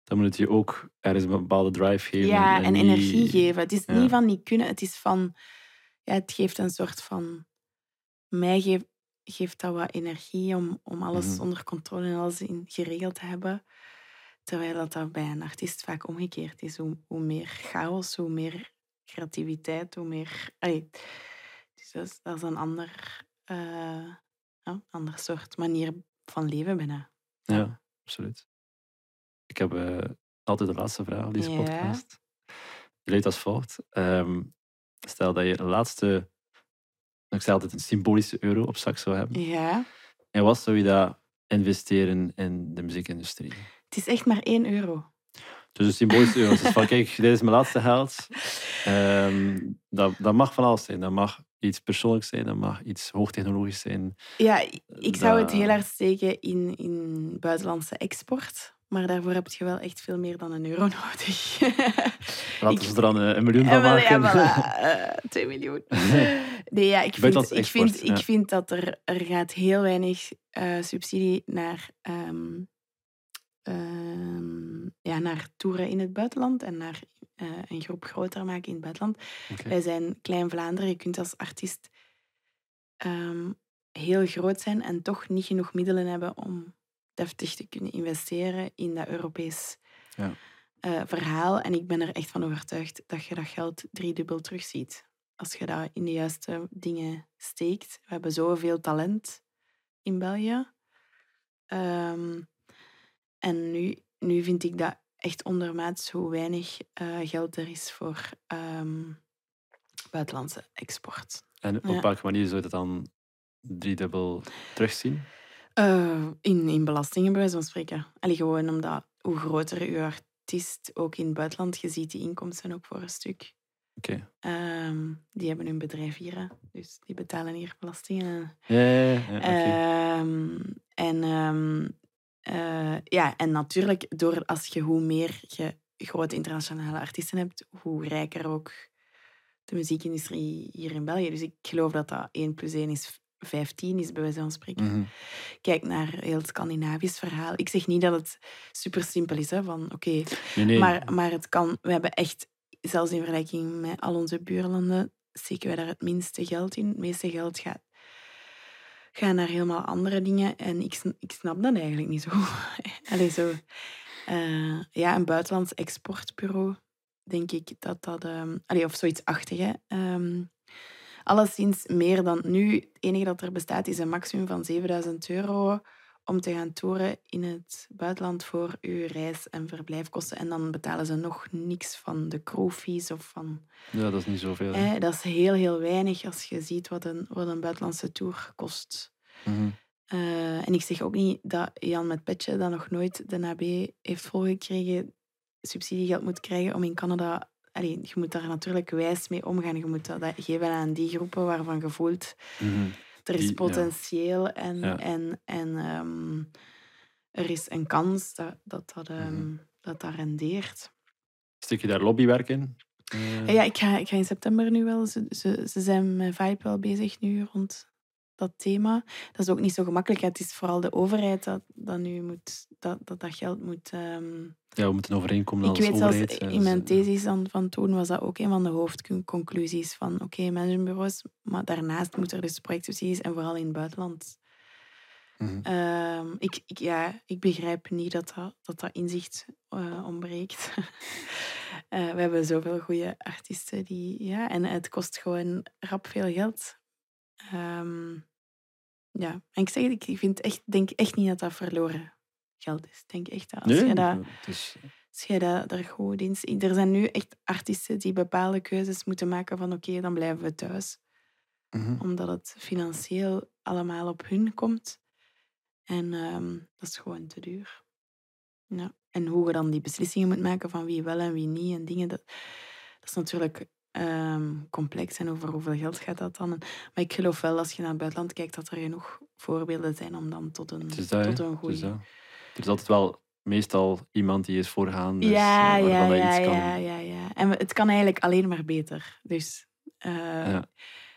dan moet het je ook ergens een bepaalde drive geven. Ja, en, niet- energie geven. Het is ja. niet van niet kunnen, het is van... Ja, het geeft een soort van... Mij geeft, geeft dat wat energie om, om alles Mhm. onder controle en alles in, geregeld te hebben. Terwijl dat, dat bij een artiest vaak omgekeerd is. Hoe, hoe meer chaos, hoe meer creativiteit, hoe meer... Allee, dus dat is, dat is een ander, eh, ja, ander soort manier van leven bijna. Ja, absoluut. Ik heb eh, altijd de laatste vraag op deze Ja. podcast. Die luidt als volgt. Ehm, stel dat je de laatste, ik zei altijd een symbolische euro op zak zou hebben. Ja, En wat zou je dat investeren in de muziekindustrie? het is echt maar 1 euro. Dus een symbolische euro. Dus van kijk, dit is mijn laatste geld. Ehm, dat, dat mag van alles zijn. Dat mag iets persoonlijks zijn, dat mag iets hoogtechnologisch zijn. Ja, ik zou het heel hard steken in, in buitenlandse export. Maar daarvoor heb je wel echt veel meer dan een euro nodig. Laten we er dan eh, een miljoen Ja, van ja, maken. voilà. Eh, 2 miljoen. Nee, ja, ik vind, ik vind, ja. ik vind dat er, er gaat heel weinig eh, subsidie naar, ehm, ehm, ja, naar toeren in het buitenland en naar eh, een groep groter maken in het buitenland. Wij zijn Klein Vlaanderen. Je kunt als artiest ehm, heel groot zijn en toch niet genoeg middelen hebben om deftig te kunnen investeren in dat Europees Ja. eh, verhaal. En ik ben er echt van overtuigd dat je dat geld driedubbel terugziet. Als je dat in de juiste dingen steekt. We hebben zoveel talent in België. Ehm, en nu, nu vind ik dat echt ondermaats hoe weinig eh, geld er is voor ehm, buitenlandse export. En op Ja. welke manier zou je dat dan driedubbel terugzien? Eh, in, in belastingen, bij wijze van spreken. Allee, gewoon omdat hoe groter je artiest ook in het buitenland, je ziet die inkomsten ook voor een stuk. Oké. Ehm, die hebben hun bedrijf hier, hè. dus die betalen hier belastingen. Ja, ja, ja. Ehm, en, ehm, eh, ja, en natuurlijk, door, als je hoe meer je grote internationale artiesten hebt, hoe rijker ook de muziekindustrie hier in België. Dus ik geloof dat dat 1 plus 1 is 15 is, bij wijze van spreken. Mhm. Kijk naar heel het Scandinavisch verhaal. Ik zeg niet dat het super simpel is, hè, van oké, Nee, nee. maar, maar het kan. We hebben echt, zelfs in vergelijking met al onze buurlanden, steken wij daar het minste geld in. Het meeste geld gaat, gaat naar helemaal andere dingen. En ik, ik snap dat eigenlijk niet zo. Allee, zo. eh, ja, een buitenlands exportbureau, denk ik dat dat... allee, of zoiets achtig, hè. Alleszins meer dan nu. Het enige dat er bestaat is een maximum van 7000 euro om te gaan toeren in het buitenland voor uw reis- en verblijfkosten. En dan betalen ze nog niks van de crewfees of van... Ja, dat is niet zoveel. hè. hè, dat is heel, heel weinig als je ziet wat een, wat een buitenlandse tour kost. Mhm. Eh, en ik zeg ook niet dat Jan met Petje, dat nog nooit de NAB heeft volgekregen, subsidiegeld moet krijgen om in Canada... Allee, je moet daar natuurlijk wijs mee omgaan. Je moet dat geven aan die groepen waarvan je voelt Mhm. er is Die- ja. potentieel en, Ja. en, en ehm, er is een kans dat dat, dat, ehm, Mhm. dat, dat rendeert. Stuk je daar lobbywerk in? Eh, Ja, ik ga, ik ga in september nu wel. Ze, ze, ze zijn met Vibe wel bezig nu rond dat thema. Dat is ook niet zo gemakkelijk. Het is vooral de overheid dat, dat nu moet, dat, dat, dat geld moet. ehm, Ja, we moeten overeenkomen ik als weet zelfs overheid. ja, in dus, mijn eh, thesis dan van toen was dat ook een van de hoofdconclusies van oké, managementbureaus, maar daarnaast moeten er dus projectsubsidies en vooral in het buitenland mhm. Ehm, ik, ik, ja, ik begrijp niet dat dat, dat, dat inzicht eh, ontbreekt. Eh, we hebben zoveel goede artiesten die... Ja, en het kost gewoon rap veel geld. Ehm, ja, en ik zeg het, ik vind echt, denk echt niet dat dat verloren geld is. Ik denk echt dat als Nee, je dat, is, als je dat er goed in Er zijn nu echt artiesten die bepaalde keuzes moeten maken van oké, dan blijven we thuis mhm. omdat het financieel allemaal op hun komt. En ehm, dat is gewoon te duur. Ja. En hoe je dan die beslissingen moet maken van wie wel en wie niet en dingen, dat, dat is natuurlijk ehm, complex. En over hoeveel geld gaat dat dan? Maar ik geloof wel, als je naar het buitenland kijkt, dat er genoeg voorbeelden zijn om dan tot een, dat, tot een goede... dat. Er is altijd wel meestal iemand die is voorgaan. Dus, ja, eh, ja, waarvan ja, kan. ja, ja, ja. En het kan eigenlijk alleen maar beter. Dus, eh, Ja.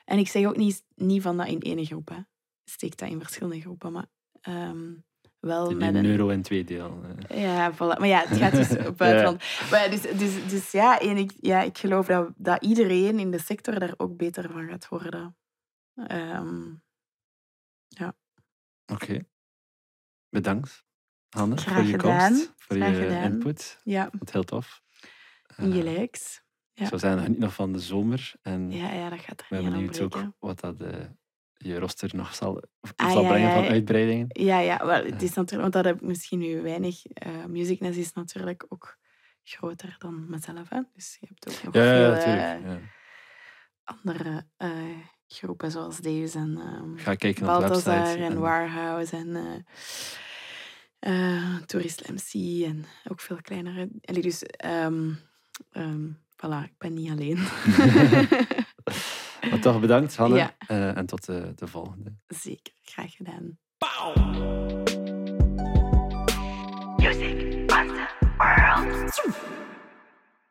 En ik zeg ook niet, niet van dat in één groep. Hè. Steek dat in verschillende groepen. Maar ehm, wel met een euro en twee deel. Ja, voilà. Maar ja, het gaat dus op buitenland. Maar ja, dus, dus, dus ja, en ik, ja, ik geloof dat, dat iedereen in de sector daar ook beter van gaat worden. Ehm, Oké. Bedankt, Hanne, Graag voor je gedaan. komst, voor Graag je gedaan. input. ja, Wat heel tof. Eh, gelijks. ja. Ik zou zeggen, geniet nog van de zomer. En Ja, ja, dat gaat er niet aan benieuwd ook wat dat, eh, je roster nog zal, Ah, zal ja, brengen ja, van uitbreidingen. Ja, ja wel, het is natuurlijk, want dat heb ik misschien nu weinig. eh Musicness is natuurlijk ook groter dan mezelf. Hè? Dus je hebt ook nog Ja, veel natuurlijk. eh, ja. andere eh, groepen zoals deze en Ga kijken op de Balthazar website. en Warehouse en eh eh, Tourist MC en ook veel kleinere. Allee, dus ehm ehm, voilà, ik ben niet alleen. Toch bedankt, Hanne. Eh, en tot eh, de, volgende. Zeker, graag gedaan. Pow! Music on the world.